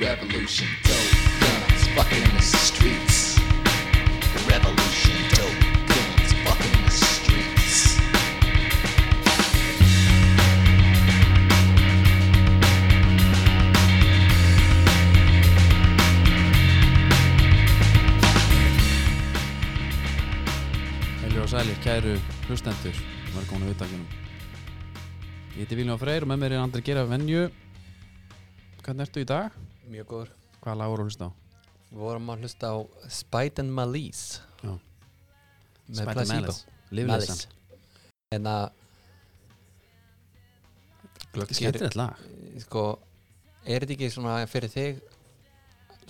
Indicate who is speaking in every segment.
Speaker 1: Revolution, dope guns, fucking in the streets. Revolution, dope guns, fucking in the streets.
Speaker 2: Heilir og sælir, kæru hlustendur Velkomin á viðtakinum Ég heiti Viljón Freyr og með mér er Andri Gera Venju Hvernig ertu í dag?
Speaker 3: Mjög góður.
Speaker 2: Hvað lagur að hlusta á?
Speaker 3: Við vorum að hlusta á Spite and Malice.
Speaker 2: Já.
Speaker 3: Með
Speaker 2: Spite and Malice. Lífleysan.
Speaker 3: En að
Speaker 2: Þetta er skemmtilegt lag.
Speaker 3: Sko Er þetta ekki svona fyrir þig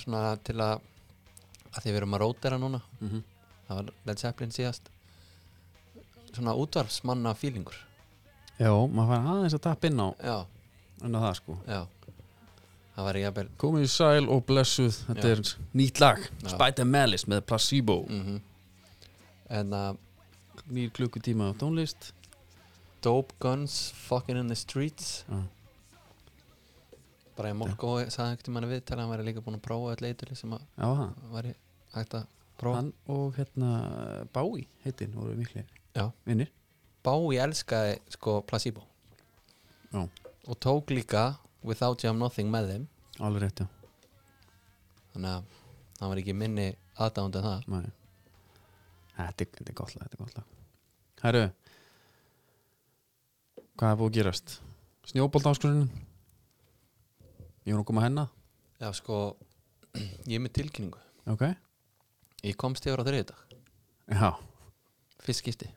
Speaker 3: Svona til að að því við erum að rótera núna?
Speaker 2: Mm -hmm.
Speaker 3: Það var Led Zeppelin síðast. Svona útvarpsmanna fílingur
Speaker 2: Já, maður fær aðeins að tappa inn á
Speaker 3: Já,
Speaker 2: inn á það sko.
Speaker 3: Já Það var jafnvel
Speaker 2: Komið í sæl og blessuð. Þetta
Speaker 3: Já.
Speaker 2: er nýtt lag. And Malice með Placebo.
Speaker 3: Mm En að
Speaker 2: Nýr klukkutíma á tónlist.
Speaker 3: Dope Guns Fucking in the Streets.
Speaker 2: Já.
Speaker 3: Bara ég Molko sagði tímann við til að hann væri líka búin að prófa öll eitthvað sem að væri hægt að prófa.
Speaker 2: Hann og hérna Bái heitin voru miklu vinnir
Speaker 3: Bái elskaði sko Placebo.
Speaker 2: Já.
Speaker 3: og tók líka Without You I'm Nothing með þeim.
Speaker 2: Alveg rétt, já.
Speaker 3: Þannig að hann var ekki minni aðdánd en það.
Speaker 2: Nei. Þetta er, þetta er gott lag, þetta er gott lag. Herru Hvað er búið að gerast? Snjóbolt áskurinn Ég var nú að koma að hennar.
Speaker 3: Já sko, ég er með tilkynningu.
Speaker 2: Ok.
Speaker 3: Ég komst yfir á þriði dag
Speaker 2: Já,
Speaker 3: Fyrst skipti.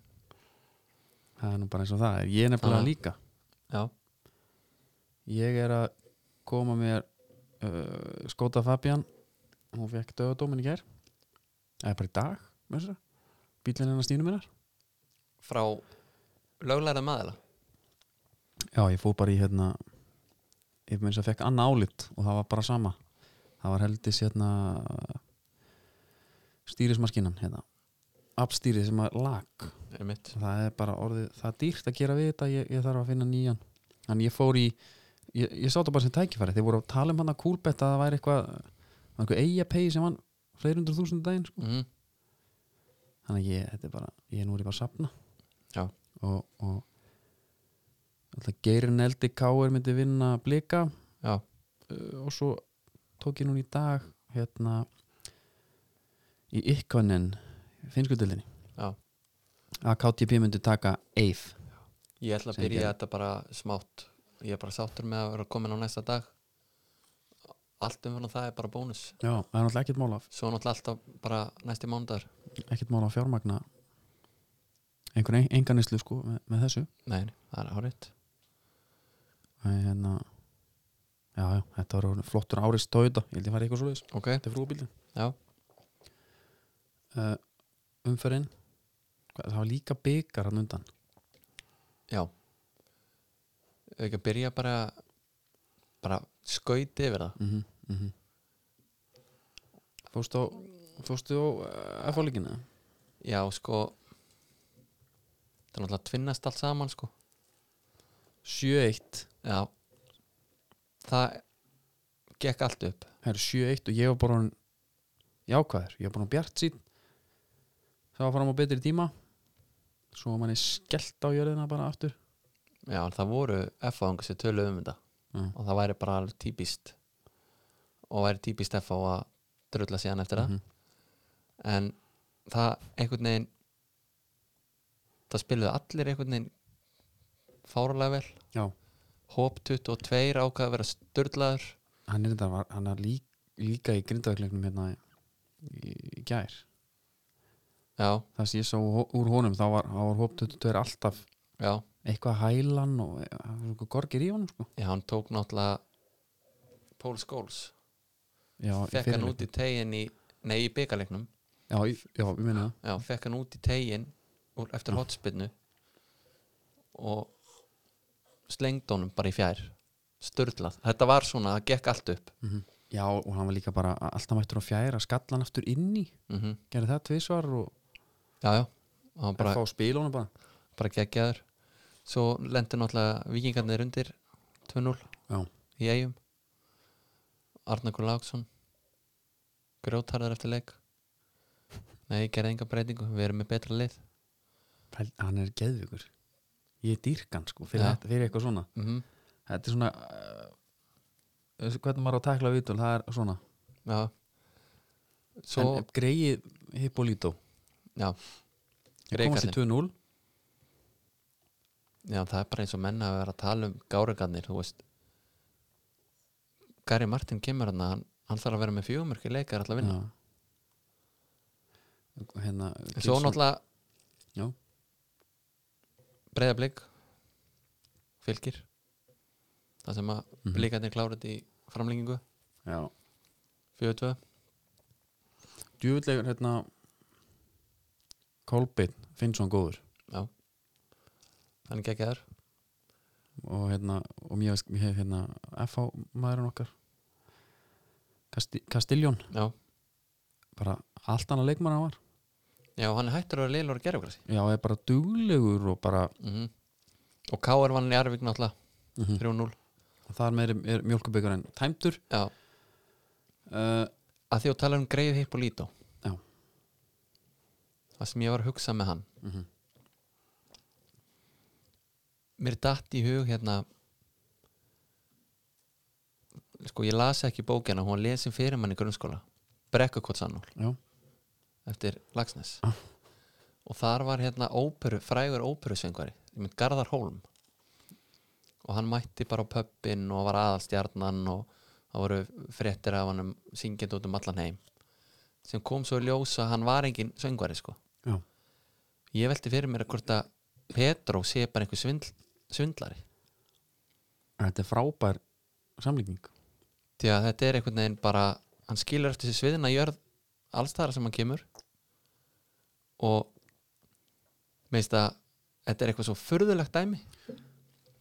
Speaker 2: Það er nú bara eins og það er. Ég er nefnilega
Speaker 3: Já.
Speaker 2: líka.
Speaker 3: Já,
Speaker 2: Ég er að koma mér uh, Skóta Fabian. Hún fekk döðadómin í gær. Eða bara í dag Bílinn hennar stínu minnar.
Speaker 3: Frá löglæra maðala
Speaker 2: Já, ég fór bara í hérna Ég meins að fekk annað álit og það var bara sama. Það var heldis hérna stýrismaskinan hérna. Appstýrið sem að lag Það er bara orðið, það er dýrt að gera við þetta Ég, ég þarf að finna nýjan. Þannig ég fór í, ég, ég sá þetta bara sem tækifæri. Þeir voru að tala um hann að kúlbett að það væri eitthvað eitthvað eiga pay sem hann fleiri hundur þúsund daginn sko.
Speaker 3: mm.
Speaker 2: Þannig að ég, þetta er bara, ég er nú er ég bara að sapna
Speaker 3: Já,
Speaker 2: og, og alltaf Geirin Eldi Káir myndi vinna blika. Uh, og svo tók ég núna í dag hérna í Ykkonen finnskuldildinni
Speaker 3: já.
Speaker 2: Að KTP myndi taka Eif
Speaker 3: Ég ætla að byrja þetta bara smátt Ég er bara sáttur með að vera komin á næsta dag. Allt um það er bara bónus.
Speaker 2: Já, það er náttúrulega ekkert mál af.
Speaker 3: Svo náttúrulega alltaf bara næsti mánudagur.
Speaker 2: Ekkert mál af fjármagna einhvern ein, enganislu sko með, með þessu.
Speaker 3: Nei, það er
Speaker 2: en hérna já, já, þetta var flottur árið stóða ég held ég fari eitthvað svo leiðis
Speaker 3: Ok,
Speaker 2: þetta er frúbílin uh, umferinn Hvað- það var líka byggar hann undan.
Speaker 3: Já ekki að byrja bara bara skauti yfir það.
Speaker 2: Mm -hmm, mm -hmm. fórstu á fórstu á uh, F-fólkina
Speaker 3: Já, sko Það er náttúrulega að tvinnast allt saman, sko.
Speaker 2: 7-1
Speaker 3: Já. Það gekk allt upp.
Speaker 2: Það er 7-1 og ég var bara jákvæður, ég var bara bjart sín það var fram á betri tíma. Svo var manni skellt á jörðina bara aftur
Speaker 3: Já, það voru F-áðungar sem tölu um þetta.
Speaker 2: Mm.
Speaker 3: og það væri bara típist. Og væri típist F á að drulla síðan eftir það.
Speaker 2: Mhm.
Speaker 3: en það einhvern veginn það spiluðu allir einhvern veginn fárulega vel.
Speaker 2: Já,
Speaker 3: Hóp 22 ákvað að vera störlaður
Speaker 2: hann er var, hann er lík, líka í grindavæklegnum hérna í, í gær.
Speaker 3: Já,
Speaker 2: það sem ég sá úr honum þá var, var hóp 22 alltaf
Speaker 3: já,
Speaker 2: eitthvað hælan og eitthvað gorgir í honum sko.
Speaker 3: já, hann tók náttúrulega Pól Skóls fekk hann út í tegin í nei, í byggarleiknum
Speaker 2: já, já, við minna það.
Speaker 3: Fekk hann út í tegin eftir
Speaker 2: Já.
Speaker 3: hotspinnu og slengd honum bara í fjær. Störlað, þetta var svona, það gekk allt upp.
Speaker 2: Mm já, og hann var líka bara alltaf mættur á fjæra skallan aftur inn í.
Speaker 3: Mm
Speaker 2: gerði það tvisvar og
Speaker 3: já, já, hann
Speaker 2: bara fá spil honum bara.
Speaker 3: bara geggjaður svo lendur náttúrulega vikingarnir undir 2-0
Speaker 2: Já.
Speaker 3: í eigum Arnar Láksson grjótarðar eftir leik. Nei, gerði enga breytingu við erum með betra lið.
Speaker 2: Hann er geðvíkur. Ég er dýrkan sko fyrir,
Speaker 3: Já.
Speaker 2: þetta, fyrir eitthvað svona.
Speaker 3: Mm
Speaker 2: þetta er svona uh, hvernig maður á að takla vitul það er svona.
Speaker 3: Já. Svo,
Speaker 2: en greið Hippolito.
Speaker 3: Já.
Speaker 2: Ég komast í
Speaker 3: Reykjarnir.
Speaker 2: 2-0
Speaker 3: já, það er bara eins og menna að vera að tala um gárugarnir, þú veist. Gary Martin kemur hann hann, hann þarf að vera með fjögumörki leikar alltaf vinna.
Speaker 2: Hérna
Speaker 3: svo
Speaker 2: Gilson-
Speaker 3: náttúrulega
Speaker 2: Já.
Speaker 3: breyðablík fylgir. Það sem að
Speaker 2: Mhm.
Speaker 3: blíkarnir klárat í framlengingu. 4-2
Speaker 2: djúvillega hérna Kolbeinn Finnsson góður.
Speaker 3: Já hann er geggjaður.
Speaker 2: Og hérna og mér hef hérna FH maðurinn okkar. Kasti, Kastiljón
Speaker 3: já.
Speaker 2: bara allt annað leikmann hann var.
Speaker 3: Já, hann hættur að vera leilur að gera okkur
Speaker 2: já, er bara duglegur og bara
Speaker 3: mm og K.R. vann í Arvík náttúrulega.
Speaker 2: Mm
Speaker 3: 3-0
Speaker 2: þar með er, er mjölkubyggarinn tæmtur
Speaker 3: já,
Speaker 2: uh,
Speaker 3: að því að tala um greið hipp og lító
Speaker 2: Já.
Speaker 3: það sem ég var að hugsa með hann.
Speaker 2: Mhm.
Speaker 3: Mér datt í hug hérna sko ég las ekki bókina hún lesin fyrir mann í grunnskóla Brekkukottsannól
Speaker 2: já,
Speaker 3: eftir Lagsnes
Speaker 2: Ah.
Speaker 3: og þar var hérna óperu, frægur mynd Garðar Hólm. Og hann mætti bara á pöppin og var aðalstjarnan og það voru fréttir af hann syngjandi út um allan heim. Sem kom svo í ljós að hann var engin söngvari sko.
Speaker 2: Já,
Speaker 3: ég velti fyrir mér að hvort að Petró sé bara einhver svindl, svindlari
Speaker 2: þetta er frábær samlíking.
Speaker 3: Því að þetta er einhvern veginn bara hann skilur eftir sér sviðina jörð allstæðar sem hann kemur. Og meist að þetta er eitthvað svo furðulegt dæmi.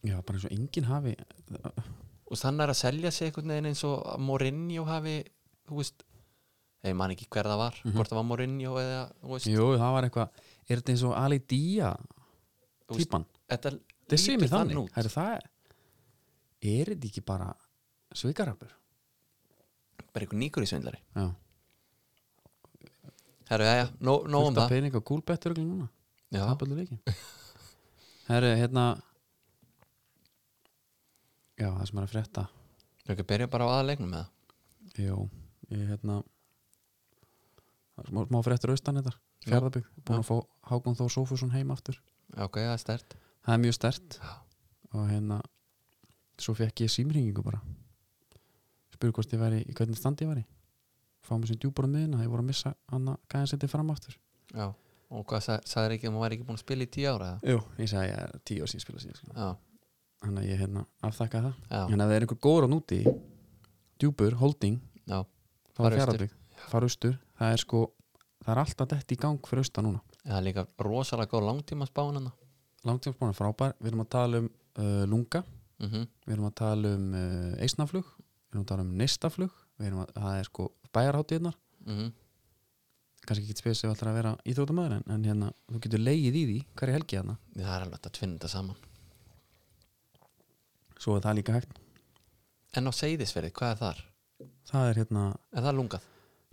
Speaker 2: Já, bara eins og enginn hafi
Speaker 3: og þannig er að selja sig einhvern veginn eins og að Mourinho hafi þú veist, ég man ekki hver það var hvort það var Mourinho eða
Speaker 2: jú, það var eitthvað er þetta eins og Ali
Speaker 3: veist,
Speaker 2: típan
Speaker 3: þetta
Speaker 2: þetta sé mér þannig. er það er þetta ekki bara svikarapur
Speaker 3: bara einhver nýkur í svindlari.
Speaker 2: Já,
Speaker 3: herru, já, já, nó, nó um það.
Speaker 2: pening og gúlbettur og
Speaker 3: já,
Speaker 2: það byrðu leikin herru, hérna já, það sem er að frétta.
Speaker 3: Við ekki að byrja bara á aðalegnum með það
Speaker 2: Jó, ég hérna það er smá, smá fréttur austan þetta. Fjárðabygg, búin að fá Hákon Þór Sófusson heim aftur.
Speaker 3: Já, ok, það er stert
Speaker 2: það er mjög stert.
Speaker 3: Já.
Speaker 2: og hérna svo fekk ég símringingu bara. Spurði hvort ég væri, í hvernig standi ég væri. Fá mér sem djúbor á miðina ég voru að missa hann að gæða setið fram aftur.
Speaker 3: Já, og hvað sag, sagðir ekki að maður væri ekki búin að spila í tíu ára eða?
Speaker 2: Jú, ég sagði ég er tíu ár síðan spila síðan.
Speaker 3: Já,
Speaker 2: þannig að ég hérna afþakka það.
Speaker 3: Já,
Speaker 2: en ef það er einhver góður á núti djúpur, holding,
Speaker 3: já,
Speaker 2: þá
Speaker 3: Fara
Speaker 2: er
Speaker 3: austur.
Speaker 2: fjárðabygg fara austur, það er sko það er alltaf dett í gang fyrir austan núna.
Speaker 3: Er líka rosalega góð langtíma spánana
Speaker 2: langtímsbána er frábær, við erum að tala um uh, lunga,
Speaker 3: mm
Speaker 2: við erum að tala um uh, eisnaflug, við erum að tala um neistaflug, við erum að, það er sko bæjarháttíðnar,
Speaker 3: -hmm.
Speaker 2: kannski ekki spesið alltaf að vera íþróttamæður en, en hérna, þú getur leigið í því hverju helgi hérna,
Speaker 3: Það er alveg að tvinna þetta saman.
Speaker 2: Svo er það líka hægt.
Speaker 3: En á seyðisverið, hvað er þar?
Speaker 2: það er hérna
Speaker 3: Er það lungað?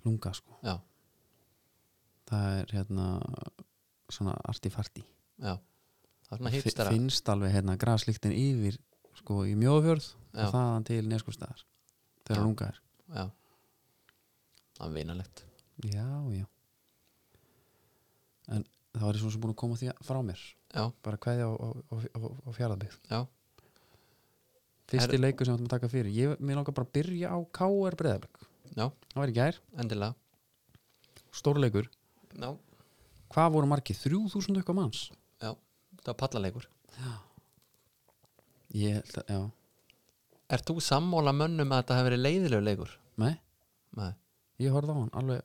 Speaker 2: lunga sko,
Speaker 3: Já,
Speaker 2: það er hérna svona artifarti.
Speaker 3: Já
Speaker 2: finnst alveg hérna graslíktin yfir sko í mjóðfjörð og þaðan til neskustæðar þegar
Speaker 3: Já.
Speaker 2: lunga er.
Speaker 3: Já. Það er vinalegt.
Speaker 2: Já, já. En það var ég svona sem búin að koma því frá mér.
Speaker 3: Já,
Speaker 2: bara kveðja á, á, á, á, fjaraðbyggð
Speaker 3: já,
Speaker 2: fyrsti
Speaker 3: Er-
Speaker 2: leikur sem við ætlum að taka fyrir. Ég, mér langar bara að byrja á KR Breiðaberg
Speaker 3: já,
Speaker 2: það var í gær,
Speaker 3: endilega.
Speaker 2: Stórleikur.
Speaker 3: Já,
Speaker 2: hvað voru margið, 3000 eitthvað manns
Speaker 3: það var pallaleikur
Speaker 2: ég held að, já,
Speaker 3: Er þú sammála mönnum að þetta hefur verið leiðilegu leikur?
Speaker 2: nei,
Speaker 3: Nei,
Speaker 2: ég horfði á hann alveg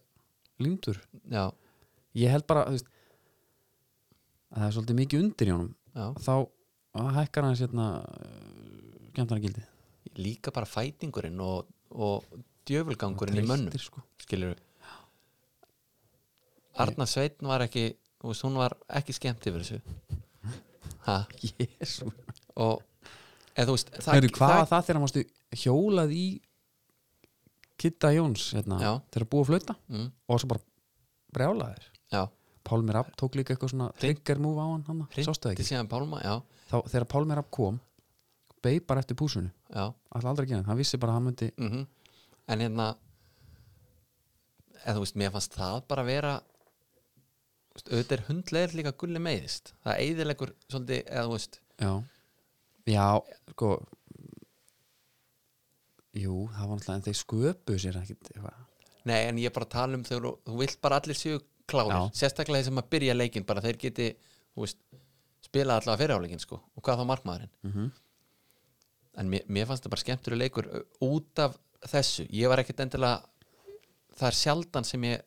Speaker 2: límdur
Speaker 3: já,
Speaker 2: ég held bara, þú veist að það er svolítið mikið undir í honum.
Speaker 3: Já.
Speaker 2: Þá að hækkar hann sérna skemmtana gildi
Speaker 3: Líka bara fætingurinn og, og djöfulgangurinn í mönnum
Speaker 2: sko.
Speaker 3: skilur Arna Sveitn var ekki þú veist, hún var ekki skemmt yfir þessu
Speaker 2: Jésu
Speaker 3: og eða þú veist það,
Speaker 2: Heyrðu, hvað var það þegar hann mástu hjólað í Kitta Jóns hérna, þegar búið að flauta?
Speaker 3: Mm,
Speaker 2: og svo bara brjálaðir
Speaker 3: já,
Speaker 2: Pálmi Rapp tók líka eitthvað svona trigger move á hann, hann sástu það ekki?
Speaker 3: Pálma
Speaker 2: þá, þegar Pálmi Rapp kom beig bara eftir púsunu, alltaf aldrei að gera það. hann vissi bara að hann myndi
Speaker 3: mm en hérna eða þú veist, mér fannst það bara vera þú veist, auðvitað er hundleir líka gulli meiðist. Það eiðilegur svolítið, eða þú veist.
Speaker 2: Já, já, sko jú, það var alltaf en þeir sköpuðu sér ekkit eitthvað.
Speaker 3: Nei, en ég er bara að tala um þegar þú, vilt bara allir séu klárir,
Speaker 2: Já.
Speaker 3: sérstaklega þeir sem að byrja leikinn bara þeir geti, veist spila allavega fyrirháleikin sko, og hvað þá markmaðurinn?
Speaker 2: Mm -hmm.
Speaker 3: en mér, mér fannst það bara skemmtur leikur ö, út af þessu, ég var ekkert endilega það er sjaldan sem ég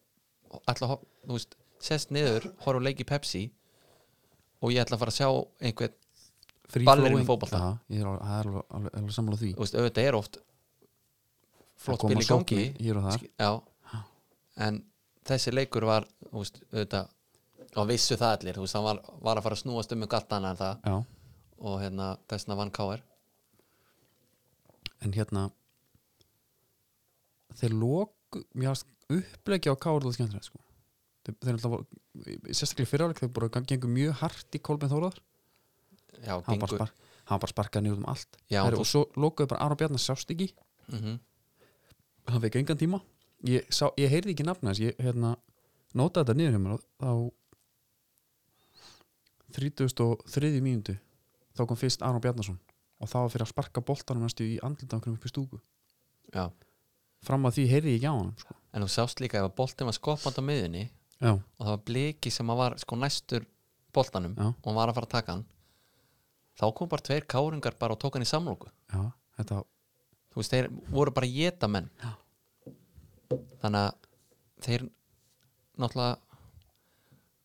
Speaker 3: hop- þú veist, sest niður horfa á leiki Pepsi og ég ætla að fara að sjá einhvern Ballerinn
Speaker 2: já, ég er alveg, alveg, alveg, sammála því.
Speaker 3: Þú veist, auðvitað er oft flott spil í gangi. já, en þessi leikur var þú veist, auðvitað og vissu það allir, þú veist, hann var, var að fara að snúast um með gattana en það.
Speaker 2: Já,
Speaker 3: og hérna, þessna vann K.R.
Speaker 2: en hérna þeir lóku mér upplegja á káður skemmtilega sko. Þeir, voru sérstaklega fyriráleik þeir bara gengur mjög hart í Kolbein Þóraðar
Speaker 3: já,
Speaker 2: hann var bara,
Speaker 3: gengur
Speaker 2: spar, bara sparkað niður um allt
Speaker 3: Já,
Speaker 2: Heru, og svo lókuðu bara Aron Bjarnar sást ekki
Speaker 3: mm
Speaker 2: hann fekk engan tíma ég, sá, ég heyrði ekki nafna þess ég hérna, nótaði þetta niður hjá mér og þá 33. mínútu þá kom fyrst Aron Bjarnason og það var fyrir að sparka boltanum næstu í andlitaðum upp í stúku
Speaker 3: já.
Speaker 2: fram að því heyrði ég ekki á hann sko.
Speaker 3: en þú sást líka ef að boltin var skoppand á miðunni
Speaker 2: já,
Speaker 3: og það var bliki sem var sko næstur boltanum.
Speaker 2: Já.
Speaker 3: og hann var að fara að taka hann. Þá kom bara tveir káringar bara og tók hann í samlóku
Speaker 2: þetta
Speaker 3: þú veist, þeir voru bara geta menn
Speaker 2: Já.
Speaker 3: þannig að þeir náttúrulega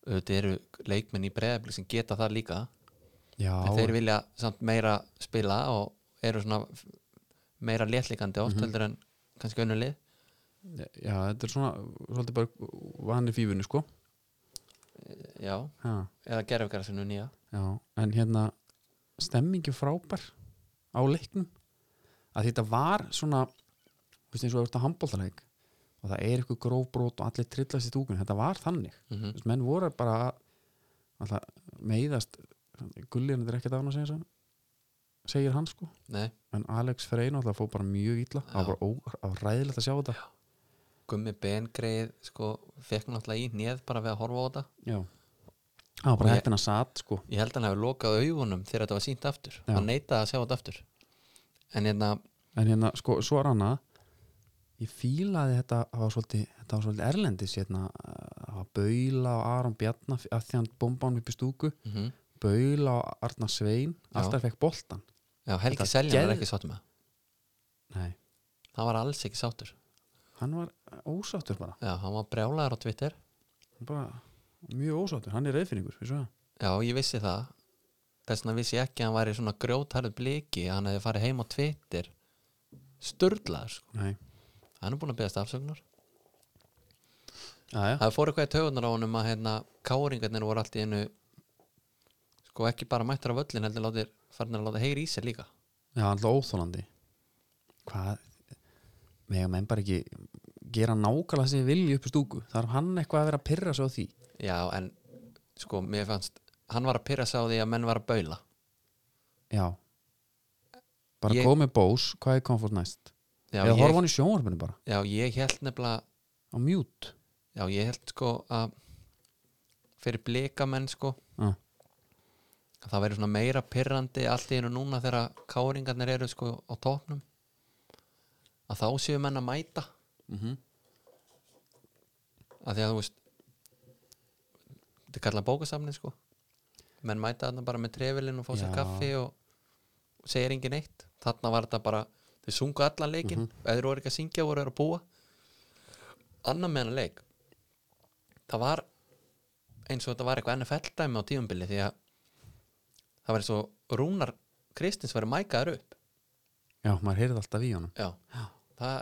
Speaker 3: auðvitað eru leikmenn í breðabli sem geta það líka.
Speaker 2: Já,
Speaker 3: en þeir vilja samt meira spila og eru svona meira léttlíkandi oft
Speaker 2: Mhm.
Speaker 3: heldur en kannski önnur lið
Speaker 2: já, þetta er svona svolítið bara vanni fífunni sko.
Speaker 3: Já,
Speaker 2: já,
Speaker 3: eða gerfugarasinu nýja.
Speaker 2: Já, en hérna stemmingi frábær á leiknum. Að þetta var svona þú veist eins og að þetta handbóltaleik og það er eitthvað grófbrót og allir trillast í stúkun þetta var þannig,
Speaker 3: mm
Speaker 2: veist, menn voru bara alltaf meiðast. Gullin er ekkert af hann að segja svona segir hann sko,
Speaker 3: nei,
Speaker 2: en Alex Frey náttúrulega fór bara mjög illa, það var ræðilegt að sjá þetta
Speaker 3: Gummi Bengreið sko, fekk náttúrulega í nýð bara við að horfa á þetta.
Speaker 2: Já,
Speaker 3: Og
Speaker 2: bara hættin að satt sko.
Speaker 3: Ég held að hann hefur lokað augunum þegar þetta var sínt aftur.
Speaker 2: Já.
Speaker 3: hann neitaði að sjá þetta aftur. En hérna,
Speaker 2: en hérna, sko, svo er annað ég fílaði þetta það var svolítið, þetta var svolítið erlendis hérna, það var Baula og Aron Bjarnar að því hann bomba hann upp í stúku.
Speaker 3: Mm
Speaker 2: Baula og Arnar Svein alltaf fekk boltan
Speaker 3: já, Helgi Seljan
Speaker 2: geð-
Speaker 3: ekki sáttur með það.
Speaker 2: nei,
Speaker 3: hann var alls ekki sáttur
Speaker 2: hann var ósáttur bara,
Speaker 3: já, hann var brjálaður á Twitter.
Speaker 2: Hann bara mjög ósáttur, hann er það.
Speaker 3: já, ég vissi það. Þess vegna vissi ég ekki að hann væri svona grjótarð bliki hann hefði farið heim á Twitter. Sturlaður sko. hann er búin að beðast afsögnar
Speaker 2: já, já,
Speaker 3: það fór eitthvað í tögunar á honum að hérna, káringarnir voru allt í einu sko ekki bara mættar af öllin heldur farin að láta heyri í sér líka.
Speaker 2: Já, alltaf óþólandi hvað mega menn bara ekki gera nákvæmlega sem vilji upp í stúku. Þarf hann eitthvað að vera að pyrra á því?
Speaker 3: Já, en sko, mér fannst hann var að pyrra á því að menn var að baula.
Speaker 2: Já. Bara
Speaker 3: Ég-
Speaker 2: komið bós, hvað er komfort næst?
Speaker 3: Já,
Speaker 2: eða
Speaker 3: ég,
Speaker 2: horfa hann í sjónvarpinu bara.
Speaker 3: Já, ég held nefnilega
Speaker 2: á mjút
Speaker 3: já, ég held sko að fyrir blikamenn sko
Speaker 2: Já.
Speaker 3: að það verður svona meira pyrrandi allt í einu núna þegar káringarnir eru sko á tóknum að þá séu menn að mæta.
Speaker 2: Mm -hmm.
Speaker 3: að því að þú veist þetta er kallað bókasafni sko. Menn mæta þarna bara með trefilinn og fá sér
Speaker 2: Já.
Speaker 3: kaffi og, og segir engin eitt þarna var þetta bara, þau sungu allan leikin
Speaker 2: Mhm.
Speaker 3: eða þeir voru ekki að syngja voru að búa. Annar með hennar leik það var eins og þetta var eitthvað NFL dæmi á tíumbili því að það var eins og Rúnar Kristins verið mækaður upp.
Speaker 2: Já, maður heyrði alltaf í honum.
Speaker 3: Já, það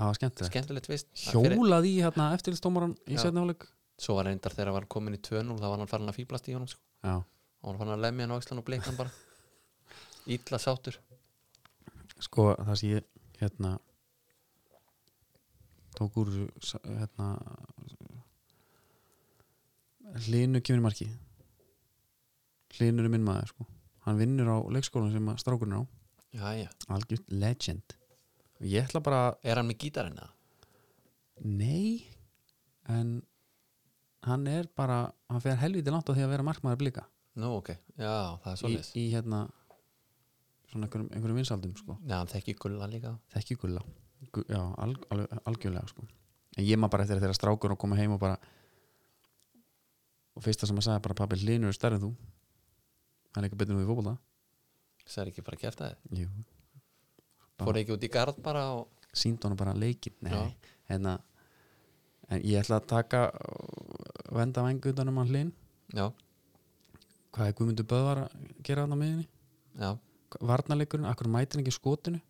Speaker 2: það var skemmtilegt.
Speaker 3: skemmtilegt vist
Speaker 2: hjólaði í hérna eftirlistómaran í setniháleik
Speaker 3: svo var reyndar þegar hann var komin í 2-0 þá var hann farin að fýblast í honum sko. og hann fann að lemja hann á Ísland og bleika hann bara. Ítla sátur
Speaker 2: sko það sé ég hérna tók úr hérna hlinu kemur í marki hlinur er minn maður sko. Hann vinnur á leikskólan sem strákurinn á. Algjört legend ég ætla bara
Speaker 3: er hann með gítarinn eða?
Speaker 2: nei en hann er bara hann fer helviti langt á því að vera markmaður blika.
Speaker 3: Nú ok, já, það er
Speaker 2: í,
Speaker 3: svolítið
Speaker 2: í hérna svona einhverjum, einhverjum vinsaldum sko.
Speaker 3: Já, hann þekki gulla líka.
Speaker 2: Þekki gulla. Gu- já, al, al, algjörlega sko. En ég maður bara eftir þeirra strákur og koma heim og bara og fyrsta sem að sagði bara pabbi hlinur er stærri en þú. Hann er ekki betur en þú í fótbolta.
Speaker 3: Það er ekki bara að þið
Speaker 2: Jú,
Speaker 3: fór ekki út í gard bara og
Speaker 2: sínd hann bara leikin
Speaker 3: Já.
Speaker 2: Nei, hérna en ég ætla að taka venda vengu utan um hann hlin
Speaker 3: já,
Speaker 2: hvað er Guðmundur Böðvar að gera hann á miðinni varnarleikurinn, akkur mætir ekki skotinu?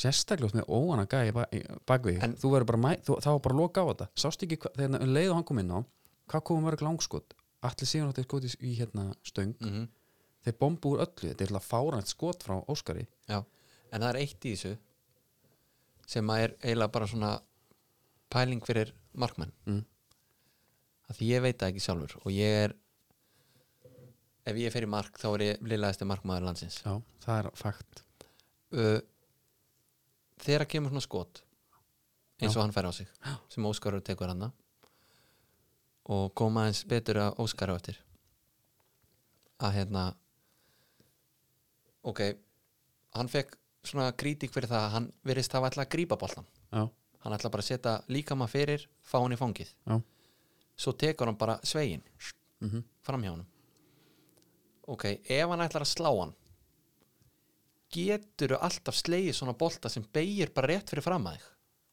Speaker 2: Sérstaklega með óana gæði ba bakvið,
Speaker 3: En-
Speaker 2: þú verður bara mæ, þú, var bara að loka á þetta, sást ekki hva, þegar um leið og hann kom inn á, hvað komum mörg langskot? Allir síðan átti skot í, hérna stöng,
Speaker 3: mm
Speaker 2: þeir bombu úr öllu. Þetta er fárænt skot frá Óskari.
Speaker 3: Já en það er eitt í þessu sem að er eiginlega bara svona pæling fyrir markmenn
Speaker 2: mm.
Speaker 3: að því ég veit það ekki sjálfur og ég er ef ég fer í mark þá er ég liðlæðasti markmaður landsins
Speaker 2: já, það er fakt
Speaker 3: uh, þegar kemur svona skot eins og
Speaker 2: Já.
Speaker 3: hann fær á sig sem Óskarur tekur hann og koma eins betur að Óskaru eftir að hérna ok hann fekk svona krítik fyrir það að hann verðist hafa ætla að grípa boltan
Speaker 2: já,
Speaker 3: hann ætla bara að setja líkama fyrir fá hann í fangið.
Speaker 2: Já,
Speaker 3: svo tekur hann bara svegin
Speaker 2: mm
Speaker 3: fram hjá hann ok, ef hann ætlar að slá hann getur alltaf slegið svona bolta sem beigir bara rétt fyrir fram að þig?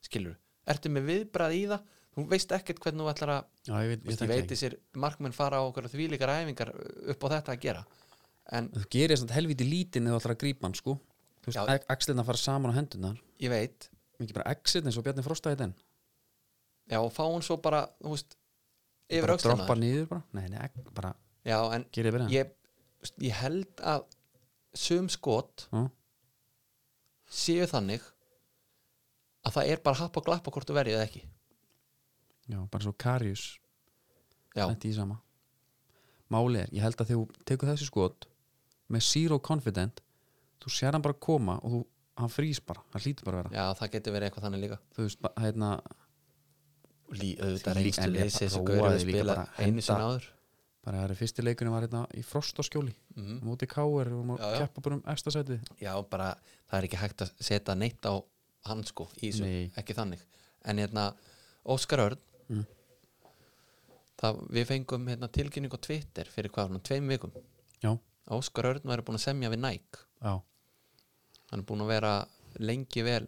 Speaker 3: Skilur, ertu með viðbrað í það? Þú veist ekkert hvernig þú ætlar að
Speaker 2: já, ég veit,
Speaker 3: ég veit þessir markmenn fara á okkur þvílíkar æfingar upp á þetta að gera. En
Speaker 2: þú gerir að helviti lítinn eða þú ætlar að grípa hann sko þú veist, axlirna fara saman á hendunar
Speaker 3: ég veit.
Speaker 2: Mikið bara exit eins og Bjarni Frostaði den
Speaker 3: já, og fá hún svo bara þú veist, yfir
Speaker 2: bara
Speaker 3: öxlina
Speaker 2: droppa
Speaker 3: þér.
Speaker 2: niður bara, nei, nei, ek- bara
Speaker 3: já, en
Speaker 2: gerir verið
Speaker 3: ég, ég held að sum skot
Speaker 2: já,
Speaker 3: séu þannig að það er bara happ og glappa hvort þú verið eða ekki.
Speaker 2: Já, bara svo Karius
Speaker 3: já,
Speaker 2: þetta í sama. Máli er, ég held að þegar þú tekur þessi skot með zero confident þú sér hann bara koma og þú, hann frýs bara, hann hlýtur bara að vera
Speaker 3: já, það getur verið eitthvað þannig líka
Speaker 2: þú veist, ba- hérna
Speaker 3: auðvitað reynstu leysi þessu
Speaker 2: prófaði
Speaker 3: gaur að spila
Speaker 2: að
Speaker 3: einu sinna áður
Speaker 2: bara það er fyrsti leikunum var hérna í frost og skjóli
Speaker 3: Mhm.
Speaker 2: á móti káir og
Speaker 3: Já, já.
Speaker 2: keppa bara um ekstra sætið
Speaker 3: já, bara, það er ekki hægt að setja neitt á hann sko, í þessu,
Speaker 2: Nei.
Speaker 3: ekki þannig en hérna, Óskar Örn
Speaker 2: Mm.
Speaker 3: það, við fengum hérna, tilkynning á Twitter fyrir hvað, svona tveim vikum
Speaker 2: já,
Speaker 3: að Óskar Örn væri búin að semja við Nike
Speaker 2: já,
Speaker 3: hann er búin að vera lengi vel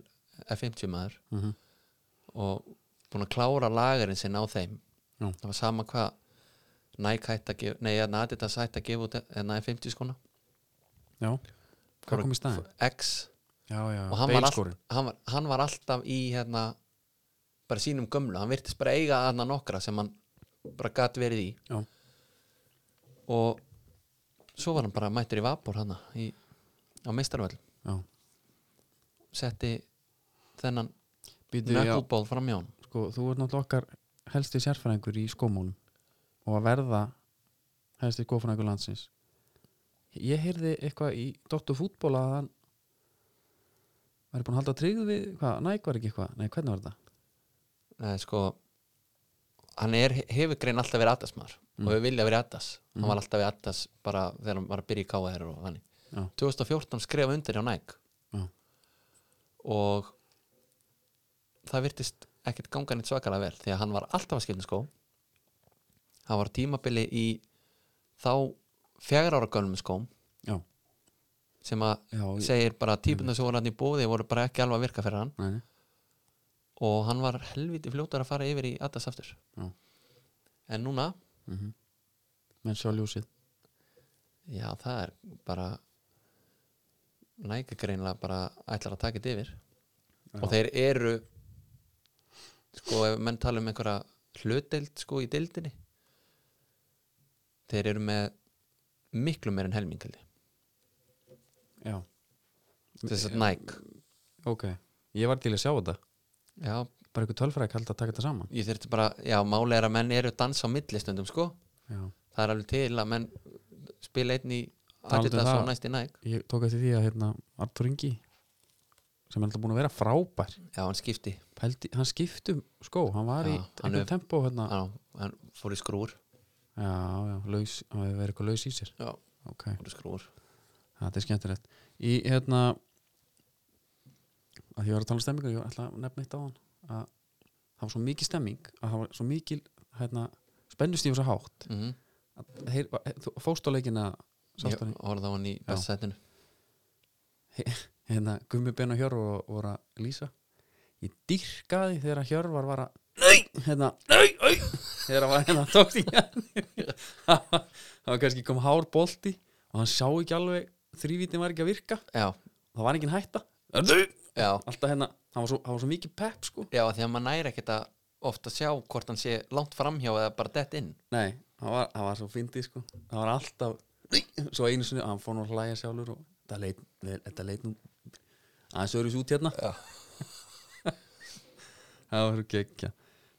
Speaker 3: F50 maður
Speaker 2: mm
Speaker 3: og búin að klára lagarinn sinn á þeim.
Speaker 2: Já.
Speaker 3: það var sama hvað Nike hætti að gefa, nei, hérna Adidas hætti að gefa út hérna F50 skona.
Speaker 2: Já. Hvað kom í staðin?
Speaker 3: X.
Speaker 2: Já, já,
Speaker 3: og hann var, all, hann, var, hann var alltaf í hérna bara sínum gömlu, hann virtist bara eiga aðna nokkra sem hann bara gat verið í.
Speaker 2: Já,
Speaker 3: og svo var hann bara mættur í vapor hann í, á meistarvöld setti þennan knuckleból fram hjá hann
Speaker 2: sko, þú ert náttúrulega okkar helsti sérfræðingur í skómólum og að verða helsti skófræðingur landsins. Ég heyrði eitthvað í Dóttu fútból að hann væri búin að halda tryggð við hvað, næg var ekki eitthvað, nei hvernig var þetta
Speaker 3: Nei, sko hann er, hefur grein alltaf verið Adas maður
Speaker 2: Mm.
Speaker 3: og hefur viljað verið Adas. Hann var alltaf við Adas bara þegar hann var að byrja í KR og þannig
Speaker 2: já,
Speaker 3: 2014 skrifa undir hjá Nike.
Speaker 2: Já,
Speaker 3: og það virtist ekkert ganga neitt svakalega vel því að hann var alltaf að skilja skó. Hann var tímabili í þá fjagra ára gölnum skóm.
Speaker 2: Já,
Speaker 3: sem að
Speaker 2: já ég-
Speaker 3: segir bara típuna sem voru hann í bóði voru bara ekki alveg að virka fyrir hann.
Speaker 2: Nei,
Speaker 3: og hann var helviti fljótar að fara yfir í Adas aftur. En núna
Speaker 2: mhm. Menn sjá ljósið.
Speaker 3: Já, það er bara næga greinlega bara ætlar að taka þetta yfir. Og þeir eru sko, ef menn tala um einhverja hlutdeild sko í deildinni þeir eru með miklu meir en helming held ég.
Speaker 2: já,
Speaker 3: þess að Nike.
Speaker 2: Ok. Ég var til að sjá þetta.
Speaker 3: Já,
Speaker 2: bara einhver tölfræði kald að taka þetta saman.
Speaker 3: Ég þurfti bara, já, máli er að menn eru dans á millistundum, sko.
Speaker 2: Já.
Speaker 3: það er alveg til að menn spila einn í Adidas og næst í næg
Speaker 2: ég tók eftir því að hérna, Artur Ingi sem er alltaf búin að vera frábær.
Speaker 3: Já, hann skipti,
Speaker 2: Pældi, hann skiptum skó, hann var í
Speaker 3: Já, hann
Speaker 2: einhver
Speaker 3: er-
Speaker 2: tempo hérna.
Speaker 3: hann, hann fór í skrúr
Speaker 2: já, já, laus, hann hefur verið eitthvað laus í sér.
Speaker 3: Já,
Speaker 2: ok,
Speaker 3: fór í skrúr
Speaker 2: þetta er skemmtilegt. Í hérna að því ég var að tala um stemmingu ég ætla að nefna eitt á hann að það var svo mikil stemming að það var svo mikil hérna, spennustíf svo hátt.
Speaker 3: Mm
Speaker 2: að heyr, þú fóst á leikina
Speaker 3: ég horfði á hann í bestsætinu
Speaker 2: hérna Gummi Ben og Hjörvar og voru að lýsa. Ég dyrkaði þegar Hjörvar var að nei, hérna, nei, nei þegar hann var hérna tókt í hann það var kannski kom hár bolti og hann sá ekki alveg þrývítin var ekki að virka.
Speaker 3: Já,
Speaker 2: það var engin hætta. Nei.
Speaker 3: já,
Speaker 2: alltaf hérna, hann var svo, hann var svo mikið pepp sko.
Speaker 3: Já, því að maður næri ekkert að ofta sjá hvort hann sé langt framhjá eða bara dett inn
Speaker 2: nei, hann var, hann var svo fyndið sko. Hann var alltaf, svo einu sinni hann fór nú að hlæja sjálfur og þetta leit, þetta leit nú aðeins öðru út hérna það var svo geggja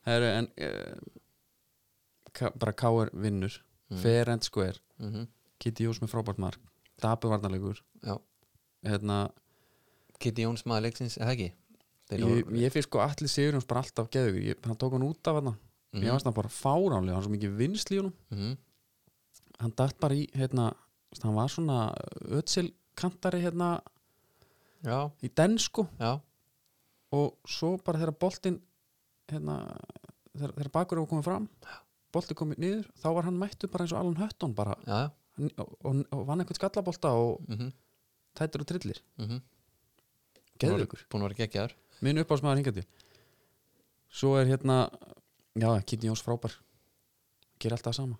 Speaker 2: Heru, en uh, ka, bara K.R. vinnur
Speaker 3: Mm.
Speaker 2: fair and square,
Speaker 3: mm
Speaker 2: Kitty Jós með frábært mark Dabu varnarleikur
Speaker 3: já.
Speaker 2: hérna,
Speaker 3: Kitty Jóns maður leiksins, eða ekki
Speaker 2: ég, ég finnst sko allir Sigurjóns bara alltaf geðugur, hann tók hann út af hann
Speaker 3: Mhm.
Speaker 2: ég varst hann bara fáránlega, hann var svo mikið vinsli í honum
Speaker 3: Mhm.
Speaker 2: Hann dætt bara í, hérna hann var svona ötsil kantari hérna
Speaker 3: já,
Speaker 2: í den sko
Speaker 3: já,
Speaker 2: og svo bara þegar boltinn hérna þegar, þegar bakur var komið fram bolti komið niður, þá var hann mættu bara eins og Alan Hutton bara. Hann- og, og, og vann einhvern skallabolta og
Speaker 3: Mm
Speaker 2: tættur og trillir.
Speaker 3: -hmm.
Speaker 2: geðugur,
Speaker 3: búin að vera geggjaður.
Speaker 2: Minn uppáðsmaður hingað til. Svo er hérna já, Kitty Jóns frábær. Gerir alltaf sama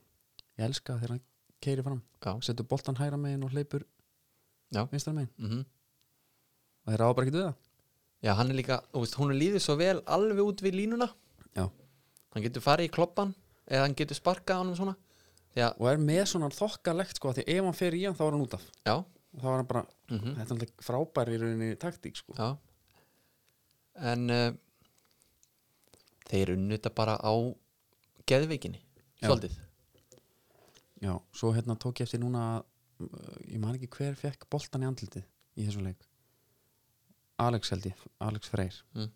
Speaker 2: ég elska þegar hann keiri fram.
Speaker 3: Já,
Speaker 2: setur boltan hæra megin og hleypur
Speaker 3: Já.
Speaker 2: vinstra megin.
Speaker 3: Mm
Speaker 2: og þeir ekki við það.
Speaker 3: Já, hann er líka, veist, hún er líðið svo vel alveg út við línuna.
Speaker 2: Já.
Speaker 3: hann getur farið í kloppan eða hann getur sparkað honum svona. Því að,
Speaker 2: og er með svona þokkalegt sko því ef hann fer í hann þá er hann út af.
Speaker 3: Já,
Speaker 2: og þá er hann bara,
Speaker 3: mm
Speaker 2: þetta er alltaf frábær í rauninni taktík sko.
Speaker 3: Já. En uh, þeir unnu þetta bara á geðveikinni,
Speaker 2: Já.
Speaker 3: svolítið
Speaker 2: já, svo hérna tók ég eftir núna að, ég man ekki hver fekk boltan í andlitið í þessum leik. Alex held ég, Alex Freyr.
Speaker 3: Mm.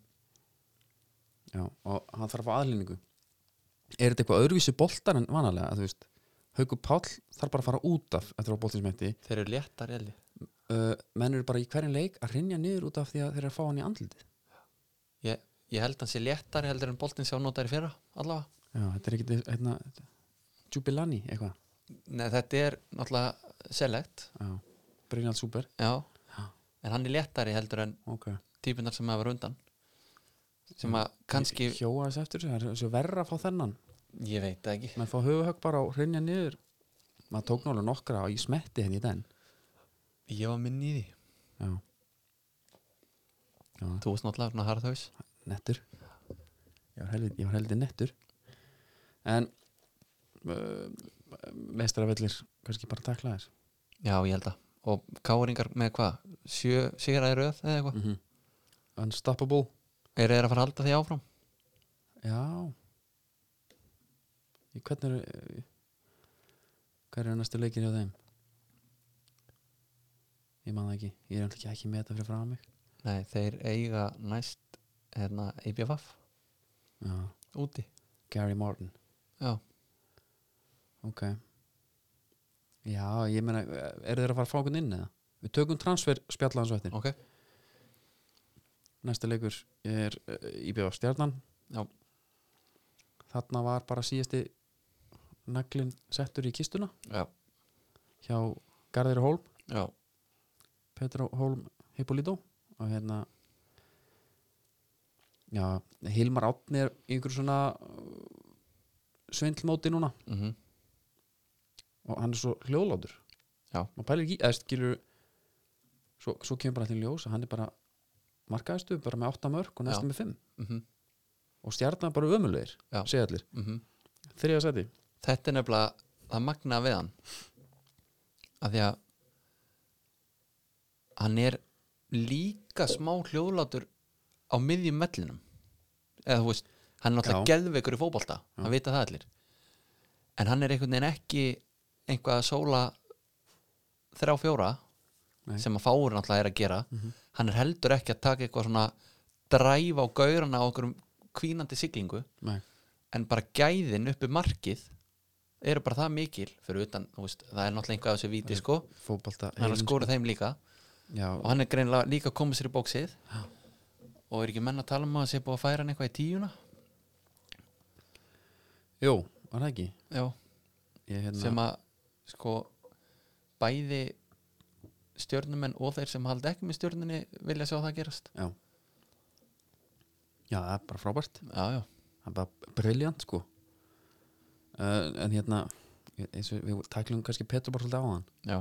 Speaker 2: já, og hann þarf að aðlýningu er þetta eitthvað öðruvísi boltar en vanalega, að þú veist Haukur Páll þarf bara að fara út af eftir á boltinsmætti
Speaker 3: þeir eru léttar eldi
Speaker 2: uh, menn eru bara í hverjum leik að rinja niður út af því að þeir eru að fá hann í andlitið.
Speaker 3: Ég, ég held hann sé léttari heldur en boltinn sjá notaður fyrra allavega.
Speaker 2: Já, þetta er ekki hérna, Jubilani eitthvað
Speaker 3: Nei, þetta er náttúrulega select.
Speaker 2: Brynjald Súper.
Speaker 3: En hann er léttari heldur en
Speaker 2: ok.
Speaker 3: típunar sem hafa verið undan. Sem að kannski
Speaker 2: Ég hjóa þess eftir það er verra að fá þennan.
Speaker 3: Ég veit ekki.
Speaker 2: Menn fá höfuhögg bara og hreinja niður. Maður tók nálega nokkra og ég smetti henni í den.
Speaker 3: Ég var minn í því.
Speaker 2: Já, já.
Speaker 3: Þú varst náttúrulega svona harðhaus.
Speaker 2: Nettur. Ég var helviti nettur. En uh, meistaravellir kannski bara takla þess.
Speaker 3: Já ég held að. Og káringar með hvað? Sjö sigraði röð eða eitthvað?
Speaker 2: Mm unstoppable.
Speaker 3: Er þeir að fara að halda því áfram.
Speaker 2: Já. Í hvernig eru hver er næstu leikir hjá þeim? Ég man það ekki. Ég er ekki ekki með þetta fyrir frá mig.
Speaker 3: Nei þeir eiga næst hérna IBFF
Speaker 2: já,
Speaker 3: úti.
Speaker 2: Gary Martin.
Speaker 3: Já
Speaker 2: ok. Já, ég meina, eru þeir að fara að fá okkur inn eða? við tökum transfer eftir
Speaker 3: ok.
Speaker 2: Næsta leikur er uh, IBF Stjarnan.
Speaker 3: Já.
Speaker 2: Þarna var bara síðasti naglin settur í kistuna.
Speaker 3: Já.
Speaker 2: Hjá Garðir Hólm.
Speaker 3: Já.
Speaker 2: Petra Hólm Hippolito og hérna já, Hilmar Átni er í einhverju svona uh, svindlmóti núna.
Speaker 3: Mhm
Speaker 2: og hann er svo hljóðlátur. Maður pælir ekki, eða skilur svo, svo kemur bara til ljós að hann er bara markaðistu, bara með 8 mörg og næstu með 5
Speaker 3: mhm.
Speaker 2: Og stjarnan bara ömulegir, segja allir.
Speaker 3: Mhm.
Speaker 2: Þriða seti,
Speaker 3: þetta er nefnilega það magna við hann. Að því að hann er líka smá hljóðlátur á miðjum mellinum eða þú veist, hann er náttúrulega
Speaker 2: Já.
Speaker 3: geðveikur í fótbolta, það vita það allir. En hann er einhvern veginn ekki einhvað að sóla þrjá fjóra
Speaker 2: Nei.
Speaker 3: sem að fáur náttúrulega er að gera. Hann er heldur ekki að taka eitthvað svona dræfa á gaurana á okkur kvínandi siglingu.
Speaker 2: Nei.
Speaker 3: en bara gæðin uppi markið eru bara það mikil fyrir utan, veist, það er náttúrulega einhvað að þessu víti sko, hann er að skora þeim líka.
Speaker 2: Já,
Speaker 3: og hann er greinilega líka komið sér í bóksið og er ekki menn að tala um að það sé búið að færa hann eitthvað í tíuna?
Speaker 2: Jú, var það ekki?
Speaker 3: Já,
Speaker 2: ég, hérna,
Speaker 3: sem að sko bæði stjörnumenn og þeir sem haldi ekki með stjörnunni vilja sjá það gerast.
Speaker 2: Já. Já, það er bara frábært.
Speaker 3: Já, já,
Speaker 2: það er bara briljant sko. Uh, en hérna eins og við tæklum kannski Petru bara svolítið á hann.
Speaker 3: Já.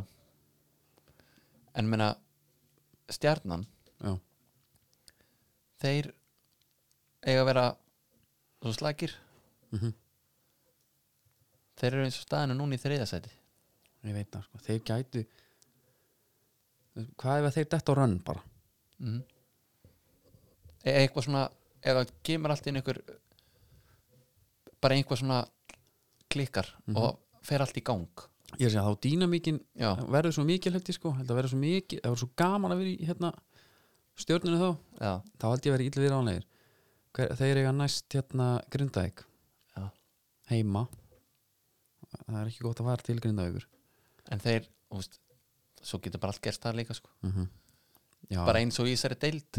Speaker 3: En meina stjarnan,
Speaker 2: já,
Speaker 3: þeir eiga að vera svo slækir
Speaker 2: Mhm.
Speaker 3: þeir eru eins og staðinu núna í þriðasæti
Speaker 2: ég veit það sko, þeir gætu hvað ef þeir detta á rönn bara?
Speaker 3: Mm. e eitthvað svona ef það kemur allt inn ykkur bara einhvað svona klikkar og fer allt í gang.
Speaker 2: Ég er að segja þá dýnamíkin
Speaker 3: já,
Speaker 2: verður svo mikil ég sko. Verður svo mikil, það verður svo gaman að vera í hérna stjórninu þá.
Speaker 3: Já,
Speaker 2: þá held ég að vera illa við ránlegir Hver, þeir eiga næst hérna
Speaker 3: já.
Speaker 2: Heima. Það er ekki gott að fara til Grindavíkur
Speaker 3: en þeir, veist svo getur bara allt gerst það líka sko.
Speaker 2: Mm já,
Speaker 3: bara eins og í þessari deild.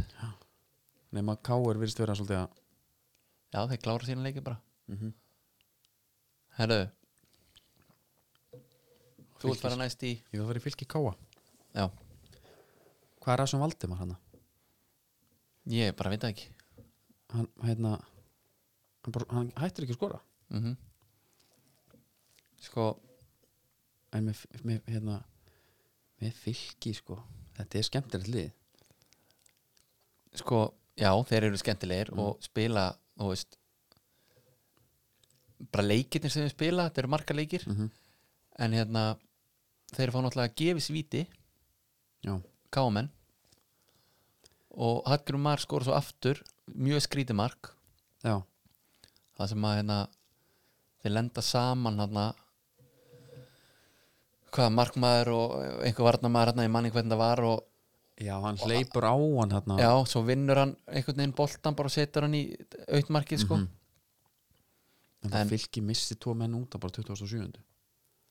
Speaker 2: Nema Káur virðist vera svolítið að
Speaker 3: já, þeir klára sína leiki bara.
Speaker 2: Mhm.
Speaker 3: herru. Þú
Speaker 2: Fylkis.
Speaker 3: fara næst í
Speaker 2: ég vil fara í fylki Káa
Speaker 3: já,
Speaker 2: hvað er það sem Valdimar hann?
Speaker 3: Ég bara veit ekki.
Speaker 2: Hann, hérna, hann, bara, hann hættir ekki að skora.
Speaker 3: Mm sko,
Speaker 2: en með, með, hérna, með fylki sko. Þetta er skemmtilegt lið.
Speaker 3: Sko já, þeir eru skemmtilegir og spila, þú veist bara leikirnir sem þeir spila, þetta eru marga leikir.
Speaker 2: Mm
Speaker 3: en hérna þeir fá náttúrulega að gefi svíti
Speaker 2: já,
Speaker 3: káamenn og Hallgrim Mar skora svo aftur mjög skrítið mark.
Speaker 2: Já,
Speaker 3: það sem að hérna þeir lenda saman hérna hvað markmaður og einhver varnamaður hérna, ég manni hvernig það var og
Speaker 2: já hann hleypur á hann hérna
Speaker 3: já, svo vinnur hann einhvern veginn boltan bara og setur hann í auðmarkið sko
Speaker 2: Mhm. en það
Speaker 3: en-
Speaker 2: fylki missi tvo menn út bara 27.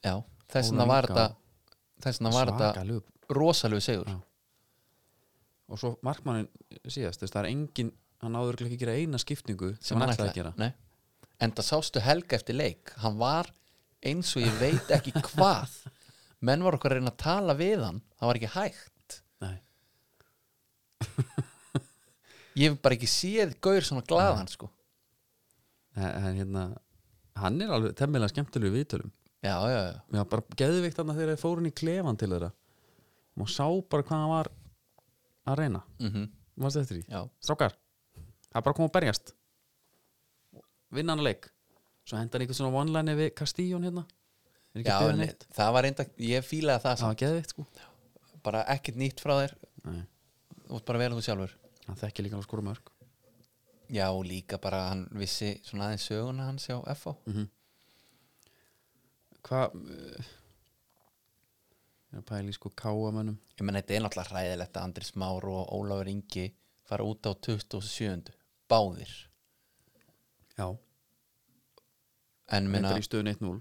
Speaker 3: já, þess vegna var þetta þess vegna var þetta rosalegu segur
Speaker 2: Já. og svo markmannin síðast þess, það er engin, hann áður ekki að gera eina skiptingu sem, hann ætlaði að gera
Speaker 3: Nei. en það sástu helga eftir leik hann var eins og ég veit ekki hvað menn var okkur að reyna að tala við hann það var ekki hægt.
Speaker 2: Nei.
Speaker 3: ég hef bara ekki séð gaur svona glaðan sko.
Speaker 2: En, hérna hann er alveg temmilega skemmtilegu viðtölum.
Speaker 3: Já, já, já,
Speaker 2: mér var bara geðvikt þarna þegar þeir fóru inn í klefan til þeirra. Og sá bara hvað hann var að reyna.
Speaker 3: Mm
Speaker 2: Mástu eftir því?
Speaker 3: já.
Speaker 2: Strákar, það er bara að koma að berjast. Vinna hann að leik. Svo henda hann eitthvað svona one-line við Castillo hérna
Speaker 3: já en
Speaker 2: neitt?
Speaker 3: það var reynda ég fílaði það
Speaker 2: það var geðvikt sko.
Speaker 3: Bara ekkert nýtt frá þér.
Speaker 2: Nei,
Speaker 3: ert bara vel þú sjálfur.
Speaker 2: Hann þekki líka að skora mörg
Speaker 3: já, og líka bara hann vissi svona aðeins söguna hans hjá FH
Speaker 2: hvað uh, ég er að pæla í sko káamönnum
Speaker 3: ég menn þetta er náttúrulega hræðilegt að Andris Már og Ólafur Ingi fara út á 27. báðir.
Speaker 2: Já,
Speaker 3: en minna,
Speaker 2: reyndar í stöðun 1-0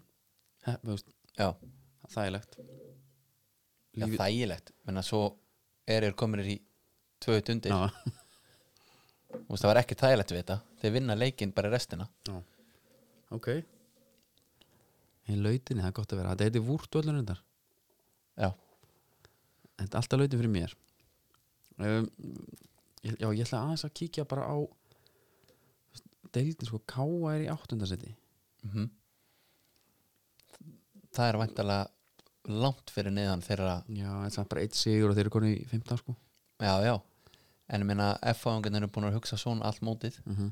Speaker 2: þægilegt.
Speaker 3: Já þægilegt. Menna svo er þeir kominir í 2 undir, það var ekki þægilegt við þetta. Þeir vinna leikinn bara restina.
Speaker 2: Já. ok. Í lautinni, það er gott að vera. Þetta heiti vúrt öllur undar
Speaker 3: já,
Speaker 2: þetta er alltaf lautin fyrir mér. Um, já, ég ætla aðeins að kíkja bara á deildin sko, Káa er í áttundarsæti
Speaker 3: mm það er væntalega langt fyrir neðan þeirra
Speaker 2: já, þetta er bara eitt sigur og þeir eru konið í 15 sko.
Speaker 3: Já, já, en ég minna F-fáðungan eru búin að hugsa svona allt mótið.
Speaker 2: Mm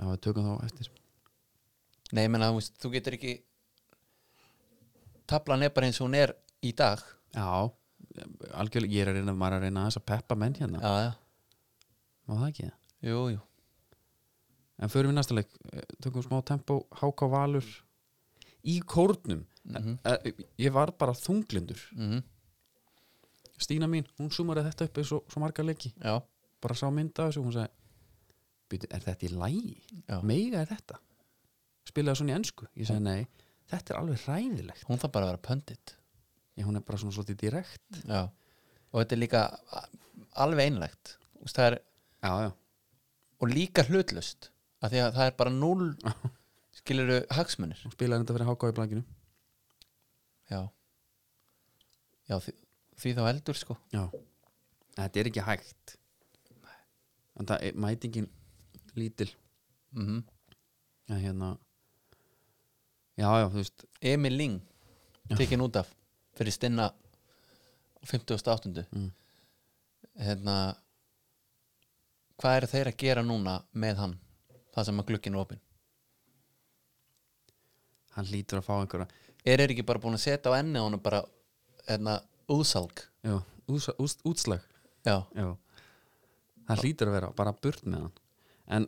Speaker 2: já, við tökum þá eftir.
Speaker 3: Nei, ég minna, þú getur ekki tablan er bara eins og hún er í dag.
Speaker 2: Já, algjörlega, ég er að reyna maður að reyna aðeins að peppa menn hérna.
Speaker 3: Já, já,
Speaker 2: má það ekki? Það?
Speaker 3: jú, jú.
Speaker 2: En förum við næsta leik. Tökum smá tempo, háká valur í kórnum
Speaker 3: mm
Speaker 2: Eh, ég var bara þunglindur
Speaker 3: -hmm.
Speaker 2: Stína mín, hún sumarið þetta upp eins og svo marga leiki
Speaker 3: já,
Speaker 2: bara sá mynda þessu og hún sagði "Bíddu, er þetta í lægi?
Speaker 3: já.
Speaker 2: Meiga er þetta? Spilaði svona í ensku? Ég sagði nei, þetta er alveg hræðilegt
Speaker 3: hún þarf bara að vera pöndit
Speaker 2: ég, hún er bara svona svolítið direkt
Speaker 3: já. og þetta er líka alveg einlegt það er,
Speaker 2: já, já,
Speaker 3: og líka hlutlust af því að það er bara null skiluru hagsmunir?
Speaker 2: Hún spilaði þetta fyrir háká í blækinu
Speaker 3: já, já því, því þá eldur sko.
Speaker 2: Já, þetta er ekki hægt. En það er mætingin lítil.
Speaker 3: Mm
Speaker 2: en hérna já, já, þú veist.
Speaker 3: Emil Ling tekin út af fyrir stinna á 58.
Speaker 2: Mm.
Speaker 3: hérna hvað eru þeir að gera núna með hann það sem að glukkin er opinn
Speaker 2: hann lítur að fá einhverja.
Speaker 3: Er þeir ekki bara búin að setja á enni á hann bara hérna úðsalg
Speaker 2: já, ús, ús, útslag.
Speaker 3: Já,
Speaker 2: já. hann lítur að vera bara burt með hann. En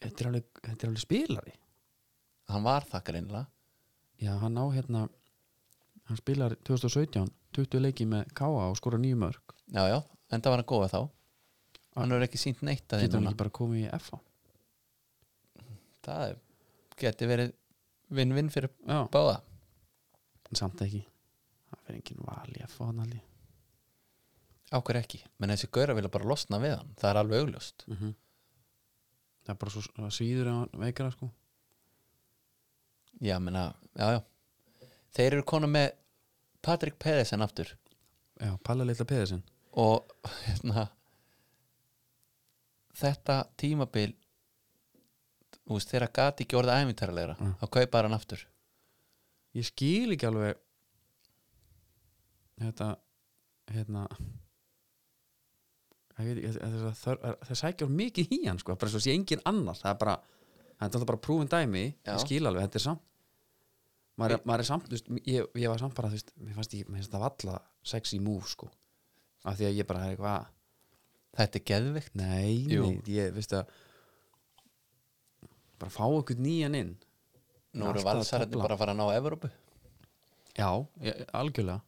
Speaker 2: þetta er alveg, þetta er alveg spilari.
Speaker 3: Hann var það greinlega
Speaker 2: já, hann á hérna hann spilar 2017 20 leiki með K.A. og skora nýju mörg
Speaker 3: já, já, en það var hann góða þá. Hann hefur ekki sínt neitt að því
Speaker 2: getur hann ekki bara komið í F.A.
Speaker 3: það er, geti verið vinn-vinn fyrir
Speaker 2: já,
Speaker 3: báða.
Speaker 2: En samt ekki. Það fyrir enginn val í F.A. hann alveg.
Speaker 3: Ákveð ekki, menn þessi gaura vilja bara losna við hann. Það er alveg augljóst.
Speaker 2: Mm það er bara svo það svíður hann veikara sko.
Speaker 3: Já, menna, já, já. Þeir eru konu með Patrik Pedersen aftur.
Speaker 2: Já, Palla litla Pedersen.
Speaker 3: Og hérna þetta tímabil þú veist, þeirra gati ekki orðið æfintæralegra
Speaker 2: Mm.
Speaker 3: þá kaupa hann aftur
Speaker 2: ég skil ekki alveg þetta hérna ég veit ekki það, sækjur mikið í hann sko, bara svo sé engin annar það er bara, það er bara prúfin dæmi
Speaker 3: Já.
Speaker 2: ég skil alveg, þetta er samt maður er, maður er samt, veist, ég, ég var samt bara veist, mér fannst ég, mér finnst það valla sexy move sko, af því að ég bara er eitthvað,
Speaker 3: þetta er geðvikt
Speaker 2: nei, nei ég, veist að bara fá okkur nýjan inn.
Speaker 3: Nú eru
Speaker 2: tefla.
Speaker 3: bara að fara að ná Evrópu.
Speaker 2: Já, ég, algjörlega.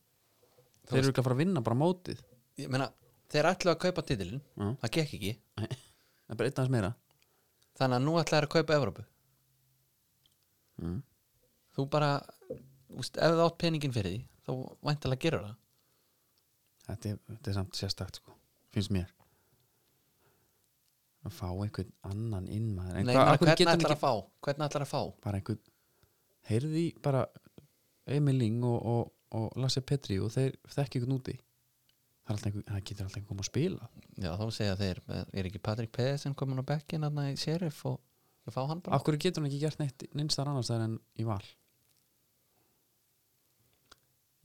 Speaker 2: Þeir eru ekki að fara að vinna bara mótið.
Speaker 3: Ég meina, þeir ætlu að kaupa titilin
Speaker 2: Já.
Speaker 3: það gekk ekki,
Speaker 2: það er bara einn aðeins meira.
Speaker 3: Þannig að nú ætla þeir að kaupa Evrópu.
Speaker 2: Mm.
Speaker 3: þú bara, úst, ef það átt peningin fyrir því þá væntalega gerur það.
Speaker 2: Þetta, er, þetta er samt sérstakt sko finnst mér að fá einhvern annan inn maður. En
Speaker 3: Nei,
Speaker 2: akkur
Speaker 3: hvernig ætlar
Speaker 2: ekki
Speaker 3: að fá? Hvernig ætlar að fá?
Speaker 2: Bara einhvern heyrði bara Emil Ling og, og, og Lasse Petri og þeir þekki einhvern úti. Það, er einhver, það getur alltaf einhvern koma að spila.
Speaker 3: Já, þá segja þeir, er ekki Patrik Pedersen komin á bekkin hann í Sheriff og og fá hann bara?
Speaker 2: Akkur getur hann ekki gert neitt neinstar annars þar en í val?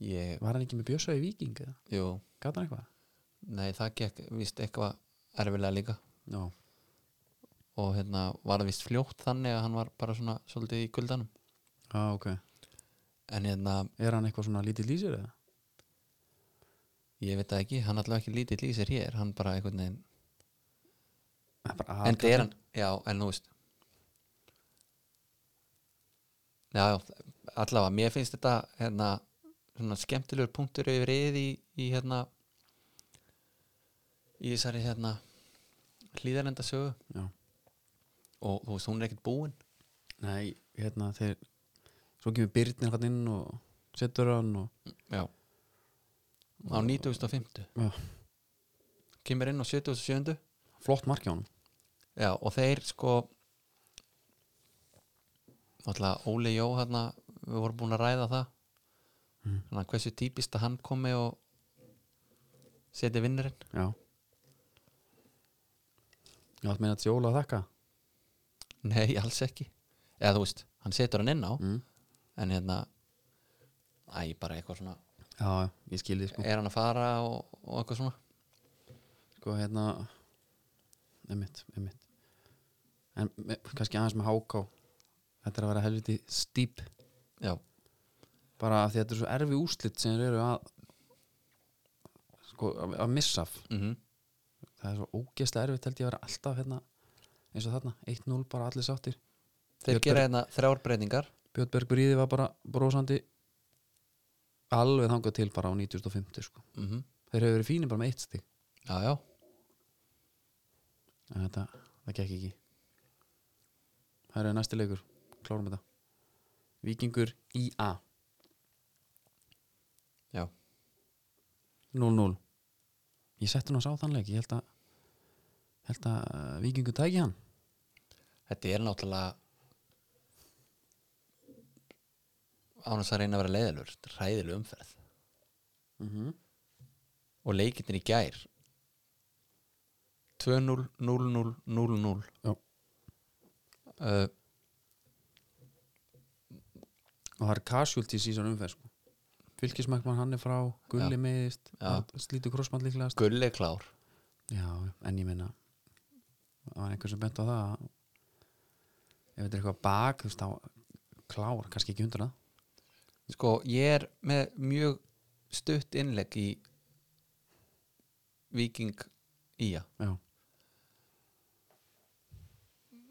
Speaker 3: Ég,
Speaker 2: var hann ekki með Víking eða?
Speaker 3: Jú,
Speaker 2: gata hann eitthvað?
Speaker 3: Nei það gekk víst eitthvað erfilega líka.
Speaker 2: Já,
Speaker 3: og hérna var það víst fljótt þannig að hann var bara svona svolítið í kuldanum.
Speaker 2: Já ok.
Speaker 3: En hérna,
Speaker 2: er hann eitthvað svona lítið lýsir eða?
Speaker 3: Ég veit það ekki hann alltaf ekki lítill í sér hér hann bara einhvern veginn,
Speaker 2: er bara
Speaker 3: en það er hann já, en nú veist. Já, allavega mér finnst þetta hérna svona skemmtilegur punktur yfir yfir í, í hérna í þessari hérna hlýðarenda sögu
Speaker 2: já
Speaker 3: og þú veist, hún er ekkert búin.
Speaker 2: Nei, hérna þeir Svo kemur Byrnir hann inn og setur hann og
Speaker 3: já. Á 9050
Speaker 2: já,
Speaker 3: kemur inn á 77
Speaker 2: flott markja honum.
Speaker 3: Já, og þeir sko náttúrulega Óli Jó hérna, við vorum búin að ræða það.
Speaker 2: Mm.
Speaker 3: að hversu típist að hann komi og seti vinnurinn.
Speaker 2: Já. Já, það meina að Jóla að þakka
Speaker 3: nei, alls ekki. Eða þú veist, hann setur hann inn á
Speaker 2: mm.
Speaker 3: en hérna æ, bara eitthvað svona.
Speaker 2: Já, ég skil því sko.
Speaker 3: Er hann að fara og, og eitthvað svona?
Speaker 2: Sko, hérna Einmitt, einmitt. En kannski aðeins með háká Þetta er að vera helviti stíp.
Speaker 3: Já,
Speaker 2: Bara því að þetta er svo erfi úslit sem þeir eru að Sko, að, að missa af.
Speaker 3: Mhm.
Speaker 2: Það er svo ógeðslega erfitt held ég að vera alltaf hérna eins og þarna, 1-0 bara allir sáttir.
Speaker 3: Þeir
Speaker 2: Björn
Speaker 3: gera hérna þrjár breytingar.
Speaker 2: Björn Bergur Íði var bara brósandi alveg þangað til bara á 9050 sko.
Speaker 3: mm
Speaker 2: þeir hefur verið fínir bara með eitt stig.
Speaker 3: Já, já,
Speaker 2: en þetta, það gekk ekki. Það er næsti leikur. Klárum þetta. Víkingur IA
Speaker 3: já.
Speaker 2: 0-0 ég setti nú að sá þann leik. Ég held að held að uh, Víkingur tæki hann
Speaker 3: þetta er náttúrulega ánast að reyna að vera leiðilur ræðileg umferð
Speaker 2: mm -hmm.
Speaker 3: og leikinir í gær 2-0, 0-0, 0-0
Speaker 2: Já.
Speaker 3: uh,
Speaker 2: og það er casualties í svona umferð sko. fylgismækman hann er frá Gulli meðist
Speaker 3: Já.
Speaker 2: slítur krossmann líklegast
Speaker 3: Gulli klár
Speaker 2: já, en ég meina það var einhver sem bent á það að ef þetta er eitthvað bak þú veist á klár, kannski ekki undir það
Speaker 3: sko, ég er með mjög stutt innlegg í Viking Ía.
Speaker 2: Já,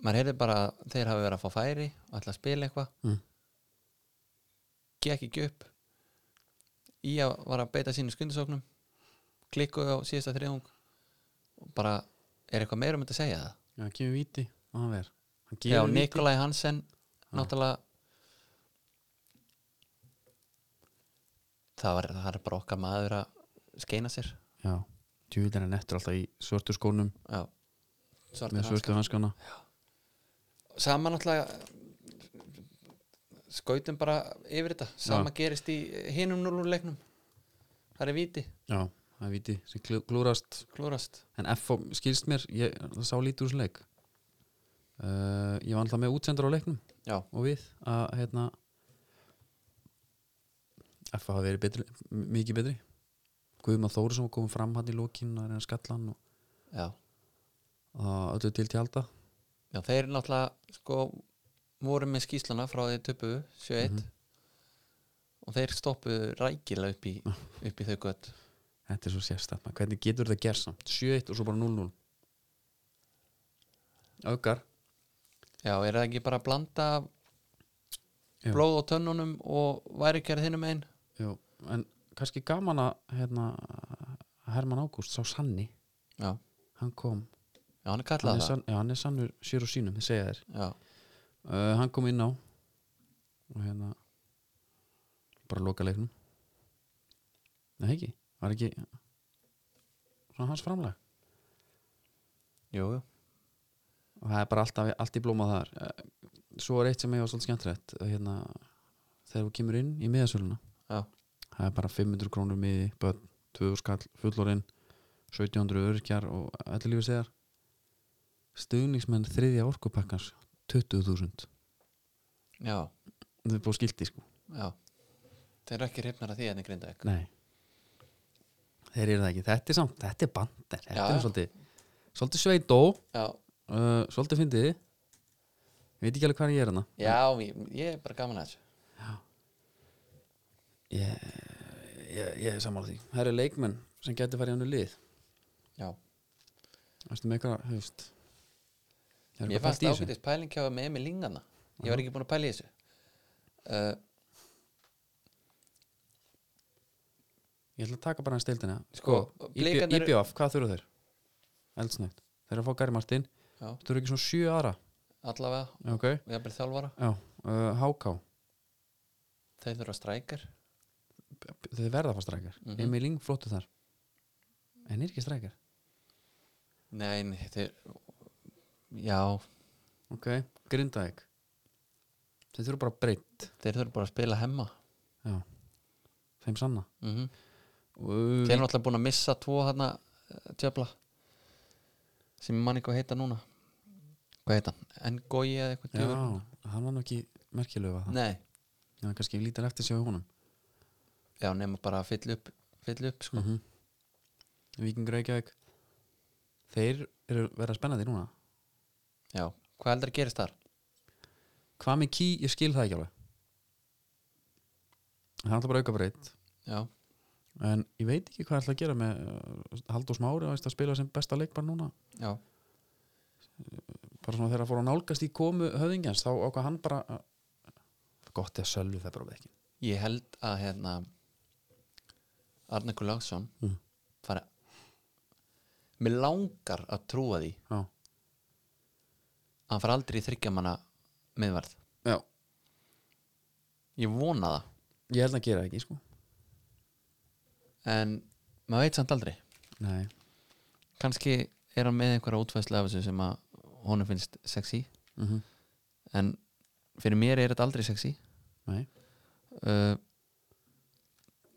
Speaker 3: maður heyrði bara að þeir hafi verið að fá færi og ætla að spila eitthvað.
Speaker 2: Mm.
Speaker 3: gekk ekki upp. Ía var að beita sínu skundisóknum klikkuðu á síðasta þriðung. Og bara, er eitthvað meira um þetta að segja það?
Speaker 2: já, hann kemur víti og hann ver. Hann
Speaker 3: Já,
Speaker 2: gefur
Speaker 3: Nikolai Hansen náttúrulega það, var, það er bara okkar maður að skeina sér.
Speaker 2: Já, djúvill er eftir alltaf í svörtu skónum.
Speaker 3: Já Svartir
Speaker 2: með svörtu hanskana.
Speaker 3: Sama náttúrulega skautum bara yfir þetta. Sama gerist í hinum núluleiknum það er viti,
Speaker 2: já, það er víti sem klú- klúrast
Speaker 3: klúrast
Speaker 2: en FO skilst mér, ég það sá lítið úr þessu leik. Uh, ég var alltaf með útsendur á leiknum.
Speaker 3: Já,
Speaker 2: og við að hérna FO hafa verið betri, mikið betri. Guðmann Þórisson kom fram hann í lokin að reyna skallan og að öllu til tjálta
Speaker 3: já þeir náttúrulega sko voru með skýslana frá því töpu 7-1 og þeir stoppuðu rækilega upp í, upp í þau gött
Speaker 2: þetta er svo maður. hvernig getur þetta gerst samt? 7-1 og svo bara 0-0 aukar
Speaker 3: Já, er það ekki bara að blanda
Speaker 2: Já.
Speaker 3: blóð á tönnunum og væri ekki að þínum einn
Speaker 2: Jú, en kannski gaman að hérna, Herman Ágúst sá Sanni,
Speaker 3: Já,
Speaker 2: hann kom.
Speaker 3: Já hann er
Speaker 2: hann
Speaker 3: kallað
Speaker 2: er,
Speaker 3: það.
Speaker 2: sann, já, hann er sannur sér og sínum, þið segja þér.
Speaker 3: Já,
Speaker 2: uh, hann kom inn á og hérna bara loka leiknum. Nei ekki, var ekki svona hans framlega
Speaker 3: jú, jú.
Speaker 2: Og það er bara alltaf, allt í blóma þar. Eh, svo er eitt sem ég var svolítið skemmtilegt að hérna, þegar þú kemur inn í miðasöluna.
Speaker 3: Já,
Speaker 2: það er bara 500 krónur miði börn, 2000 skall, fullorinn 1700 örkjar og allir lífið segjar stuðningsmenn þriðja orkupakkans 20.000
Speaker 3: já,
Speaker 2: það er búið skilti sko.
Speaker 3: Já. Þeir eru ekki hrifnar að því en í grinda ekki
Speaker 2: Nei Þeir eru það ekki, þetta er samt, þetta er bandir Þetta
Speaker 3: Já,
Speaker 2: er svolítið, svolítið sveitó
Speaker 3: Já,
Speaker 2: uh, Svolítið fyndið. Ég veit ekki alveg hvað ég er hana
Speaker 3: já ég, ég er bara gaman að þessu.
Speaker 2: Ég, ég, ég er sammála því. Það eru leikmenn sem getur farið í hannu lið.
Speaker 3: Já,
Speaker 2: Varstu með eitthvað, Er
Speaker 3: ég fannst ágætist pæling hjá með Emil Lingana. Ég var ekki búin að pæla í þessu. Uh,
Speaker 2: Ég ætla að taka bara hans deildina.
Speaker 3: Sko, Blikarnir-
Speaker 2: IBF, hvað þurfa þeir? Eldsnægt Þeir eru að fá Gary Martin.
Speaker 3: Já.
Speaker 2: Þú eru ekki svona sjö aðra?
Speaker 3: Allavega,
Speaker 2: Ok,
Speaker 3: bara þjálfara.
Speaker 2: Já, uh, HK
Speaker 3: Þeir þurfa strækir.
Speaker 2: Þeir verða að fá strækjar
Speaker 3: Mhm.
Speaker 2: Emil Ling flottu þar. En er ekki strækjar
Speaker 3: Nei, nei, þeir Já,
Speaker 2: Ok, Grindavík. Þeir þurfa bara breytt.
Speaker 3: Þeir þurfa bara að spila hemma.
Speaker 2: Já, þeim sanna.
Speaker 3: Mm
Speaker 2: og,
Speaker 3: Þeir eru náttúrulega búin að missa tvo hérna tjöfla sem ég man ekki hvað heita núna. Hvað heita? Ngoi eða eitthvað
Speaker 2: Já, hann var nú ekki það
Speaker 3: Nei,
Speaker 2: Já, kannski lítar eftir sig á honum.
Speaker 3: Já, nema bara að fylla upp fylla upp, sko.
Speaker 2: Mm -hmm. Víking Reykjavík. Þeir eru verða spennandi núna.
Speaker 3: Já, hvað heldur að gerist þar?
Speaker 2: Hvað með ký, ég skil það ekki alveg. Það er alltaf bara auka breytt
Speaker 3: Já,
Speaker 2: en ég veit ekki hvað ætla að gera með uh, Halldór Smári að spila sem besta leikbar núna.
Speaker 3: Já,
Speaker 2: bara svona þegar að fór að nálgast í komu höfðingjans þá ákvað hann bara að, gott eða sölvi það bara ekki
Speaker 3: ég held að hérna Arne Gullagsson
Speaker 2: Mm.
Speaker 3: fara mér langar að trúa því
Speaker 2: já,
Speaker 3: að hann fara aldrei í þryggjamanna miðvarð.
Speaker 2: Já.
Speaker 3: ég vona það.
Speaker 2: Ég held að gera það ekki sko
Speaker 3: en maður veit samt aldrei.
Speaker 2: Nei,
Speaker 3: kannski er hann með einhverja útfæslu af þessu sem að honum finnst sexy.
Speaker 2: Mm
Speaker 3: en fyrir mér er þetta aldrei sexy.
Speaker 2: Nei.
Speaker 3: uh,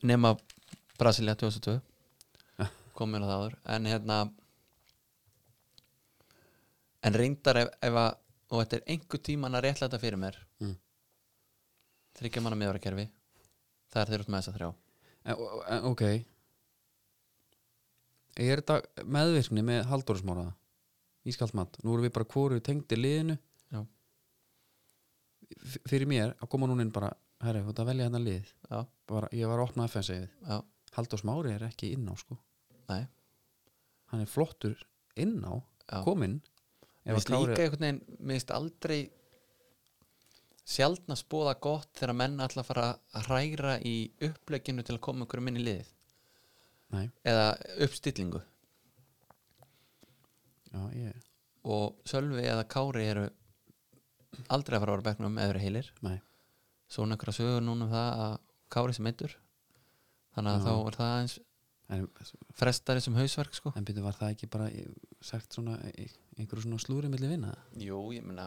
Speaker 3: nema Brasilia 2002
Speaker 2: Ja.
Speaker 3: kom mér á það áður. En hérna en reyndar ef, ef að og þetta er einhver tíman að réttlæta fyrir mér.
Speaker 2: Mm.
Speaker 3: þryggja manna miðvarakerfi. Það er þeir út með þessa þrjá
Speaker 2: En, ok. Er þetta meðvirkni með Halldór Smára ískalt mat, nú erum við bara hvoru tengdi liðinu.
Speaker 3: Já.
Speaker 2: Fyrir mér að koma núna inn bara herri, þú ert að velja hérna lið. Bara, ég var að opna FNC-ið
Speaker 3: já,
Speaker 2: Halldór Smári er ekki inn á sko.
Speaker 3: Nei.
Speaker 2: Hann er flottur inn á
Speaker 3: Já.
Speaker 2: kominn.
Speaker 3: Mér finnst líka einhvern veginn, mér finnst aldrei sjaldna spóða gott þegar menn að fara að hræra í uppleginu til að koma einhverjum inn í liðið?
Speaker 2: Nei,
Speaker 3: eða uppstillingu?
Speaker 2: Já, ég,
Speaker 3: og Sölvi eða Kári eru aldrei að fara að vera bekknum eða eru heilir.
Speaker 2: Nei.
Speaker 3: Svo einhverja sögur núna um það að Kári sem eittur þannig að
Speaker 2: Já.
Speaker 3: þá er það eins
Speaker 2: en,
Speaker 3: frestari sem hausverk sko.
Speaker 2: en byrju var það ekki bara sagt svona einhverju svona slúri milli vinna
Speaker 3: Jú, ég meina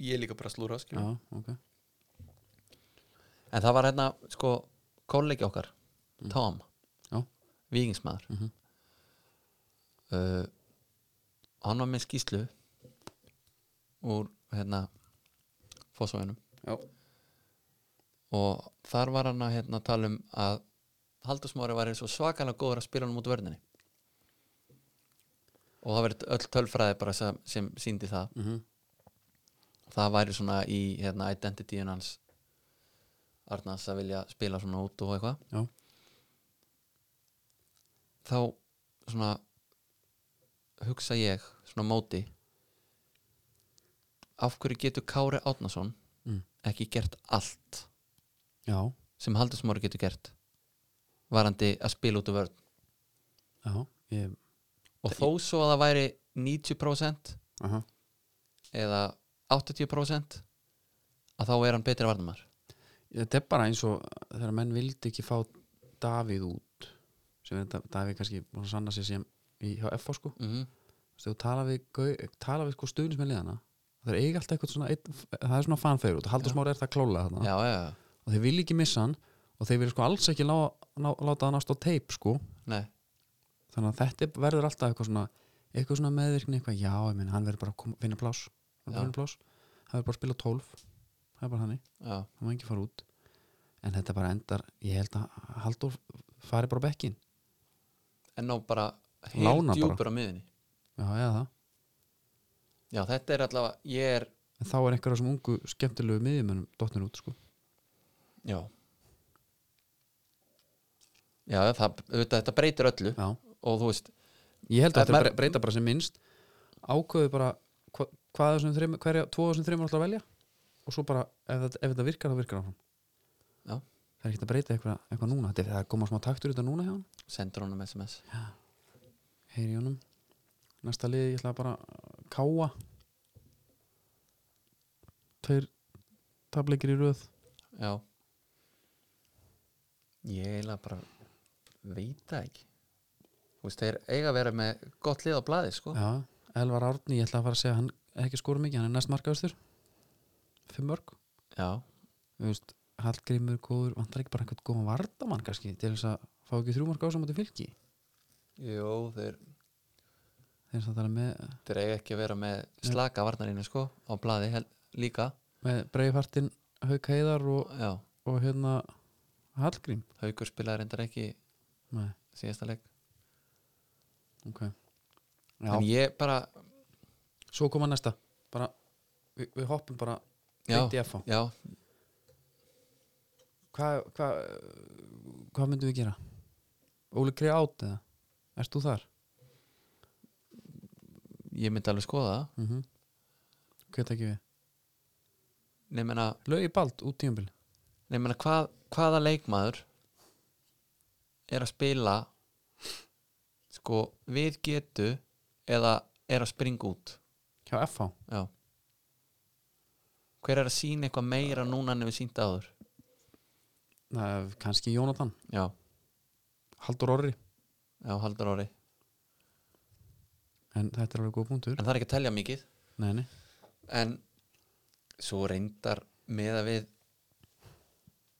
Speaker 3: ég er líka bara slúra
Speaker 2: já, ok.
Speaker 3: En það var hérna sko kollegi okkar, Tom
Speaker 2: Já.
Speaker 3: vikingsmaður
Speaker 2: Mhm.
Speaker 3: uh, hann var með skýslu úr hérna fósvæðunum
Speaker 2: já,
Speaker 3: og þar var hann að hérna, tala um að Haldursmári var svo svakalega góður að spila hann út vörninni. Og það verið öll tölfræði bara sem, sem síndi það.
Speaker 2: Mhm
Speaker 3: það væri svona í hérna, identityin hans Arnars að vilja spila svona út og eitthvað þá svona hugsa ég svona móti af hverju getur Kári Átnason
Speaker 2: Mm.
Speaker 3: ekki gert allt
Speaker 2: já,
Speaker 3: sem Haldursmári getur gert varandi að spila út af vörn
Speaker 2: já, ég
Speaker 3: og þó svo að það væri 90%
Speaker 2: aha.
Speaker 3: eða 80% að þá er hann betri varnumar
Speaker 2: þetta er bara eins og þegar menn vildi ekki fá Davíð út sem er Davíð kannski búin að sanna sér sem í hjá FH sko.
Speaker 3: Mm -hmm.
Speaker 2: Þú tala við, við sko stuðnis með liðana það er eiga alltaf eitthvað svona það er svona fanfegur og Haldur. Smári er það þarna.
Speaker 3: Já, já,
Speaker 2: og þeir vilja ekki missa hann og þeir vilja sko alls ekki lá, ná, láta hann ást á teip sko.
Speaker 3: Nei.
Speaker 2: Þannig að þetta er- verður alltaf eitthvað svona eitthvað svona meðvirkni, eitthvað já, ég meina hann verður bara að finna pláss
Speaker 3: Já.
Speaker 2: hann verður bara að spila 12 það er bara þannig,
Speaker 3: já,
Speaker 2: hann má ekki fara út. En þetta bara endar, ég held að Haldur fari bara bekkin
Speaker 3: en ná bara
Speaker 2: bara.
Speaker 3: djúpur á miðunni
Speaker 2: já, það,
Speaker 3: já, þetta er allavega, ég er
Speaker 2: en þá er einhverja sem ungu skemmtilegu miðjumennum dottnir út sko.
Speaker 3: Já. Já, það, þetta breytir öllu.
Speaker 2: Já,
Speaker 3: og þú veist,
Speaker 2: ég held að þetta breyta bara sem minnst. Ákveðu bara hva, hvað þessum þreim, hverja, tvo þessum þreimur ætla að velja? Og svo bara, ef þetta, ef þetta virkar þá virkar áfram.
Speaker 3: Já.
Speaker 2: það er ekki að breyta eitthvað, eitthvað núna. Þetta er það að koma smá taktur í þetta núna hjá hann
Speaker 3: sendur honum SMS
Speaker 2: heyri í honum. Næsta liði ég ætla bara að káa. Tveir tableikir í röð.
Speaker 3: Já. Ég eiginlega bara veit það ekki. Þú veist, þeir eiga að vera með gott lið á blaði, sko.
Speaker 2: Já, Elvar Árni, ég ætla að fara að segja hann ekki skóra mikið, hann er næst markaðustur fimm mörg. Hallgrímur góður, vantar ekki bara einhvern góðan vardamann kannski til þess að fá ekki þrjú marka ásamandi fylki?
Speaker 3: Jú, þeir
Speaker 2: þeir sem það er með,
Speaker 3: þeir eiga ekki að vera með slaka varnarinu, sko á blaði hel, líka.
Speaker 2: Með breiðfartin Hauk Heiðar og, og hérna Hallgrím.
Speaker 3: Haukur spilaði reyndar ekki
Speaker 2: Nei,
Speaker 3: síðasta leik.
Speaker 2: Ok. Já,
Speaker 3: en ég bara,
Speaker 2: svo koma næsta bara, við, við hoppum bara í FH
Speaker 3: já
Speaker 2: hvað hva, hvað myndum við gera? Óli Krei átt eða? Erst þú þar?
Speaker 3: ég myndi alveg skoða það
Speaker 2: Mm -hmm. Hvað tekið við?
Speaker 3: Nei, ég meina,
Speaker 2: Lögi Bald út tíumbil
Speaker 3: nei, ég meina hvað, hvaða leikmaður er að spila sko við getu eða er að springa út
Speaker 2: hjá FH
Speaker 3: já. Hver er að sína eitthvað meira núna en við sínt áður?
Speaker 2: Næ, kannski Jónatan,
Speaker 3: já,
Speaker 2: Haldur Orri.
Speaker 3: Já, haldur ári
Speaker 2: en þetta er alveg góð punktur.
Speaker 3: En það er ekki að telja mikið.
Speaker 2: Nei, nei,
Speaker 3: en svo reyndar með að við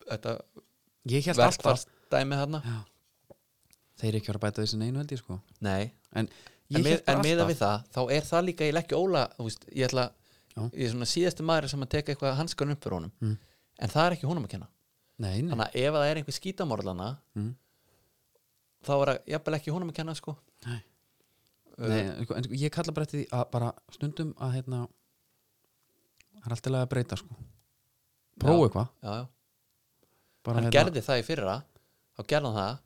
Speaker 3: þetta verkfallstæmi þarna.
Speaker 2: Já. Þeir ekki vera að bæta þessi neinu held ég sko.
Speaker 3: Nei,
Speaker 2: En
Speaker 3: en, með, en meða
Speaker 2: alltaf-
Speaker 3: við það þá er það líka, ég leggja óla þú veist, ég ætla,
Speaker 2: Já.
Speaker 3: ég er svona síðasti maður sem að teka eitthvað hanskan upp fyrir honum.
Speaker 2: Mm.
Speaker 3: en það er ekki honum að kenna.
Speaker 2: Nei, nei,
Speaker 3: þannig að ef það er einhver skítamorlana
Speaker 2: Mm.
Speaker 3: þá er það jafnvel ekki honum að kenna sko.
Speaker 2: Nei.
Speaker 3: Uh,
Speaker 2: nei sko, sko, ég kalla bara eftir því að bara stundum að hérna það er alltaf að breyta sko. Prófa eitthvað.
Speaker 3: Hann
Speaker 2: hérna,
Speaker 3: gerði það í fyrra þá gerði hann það.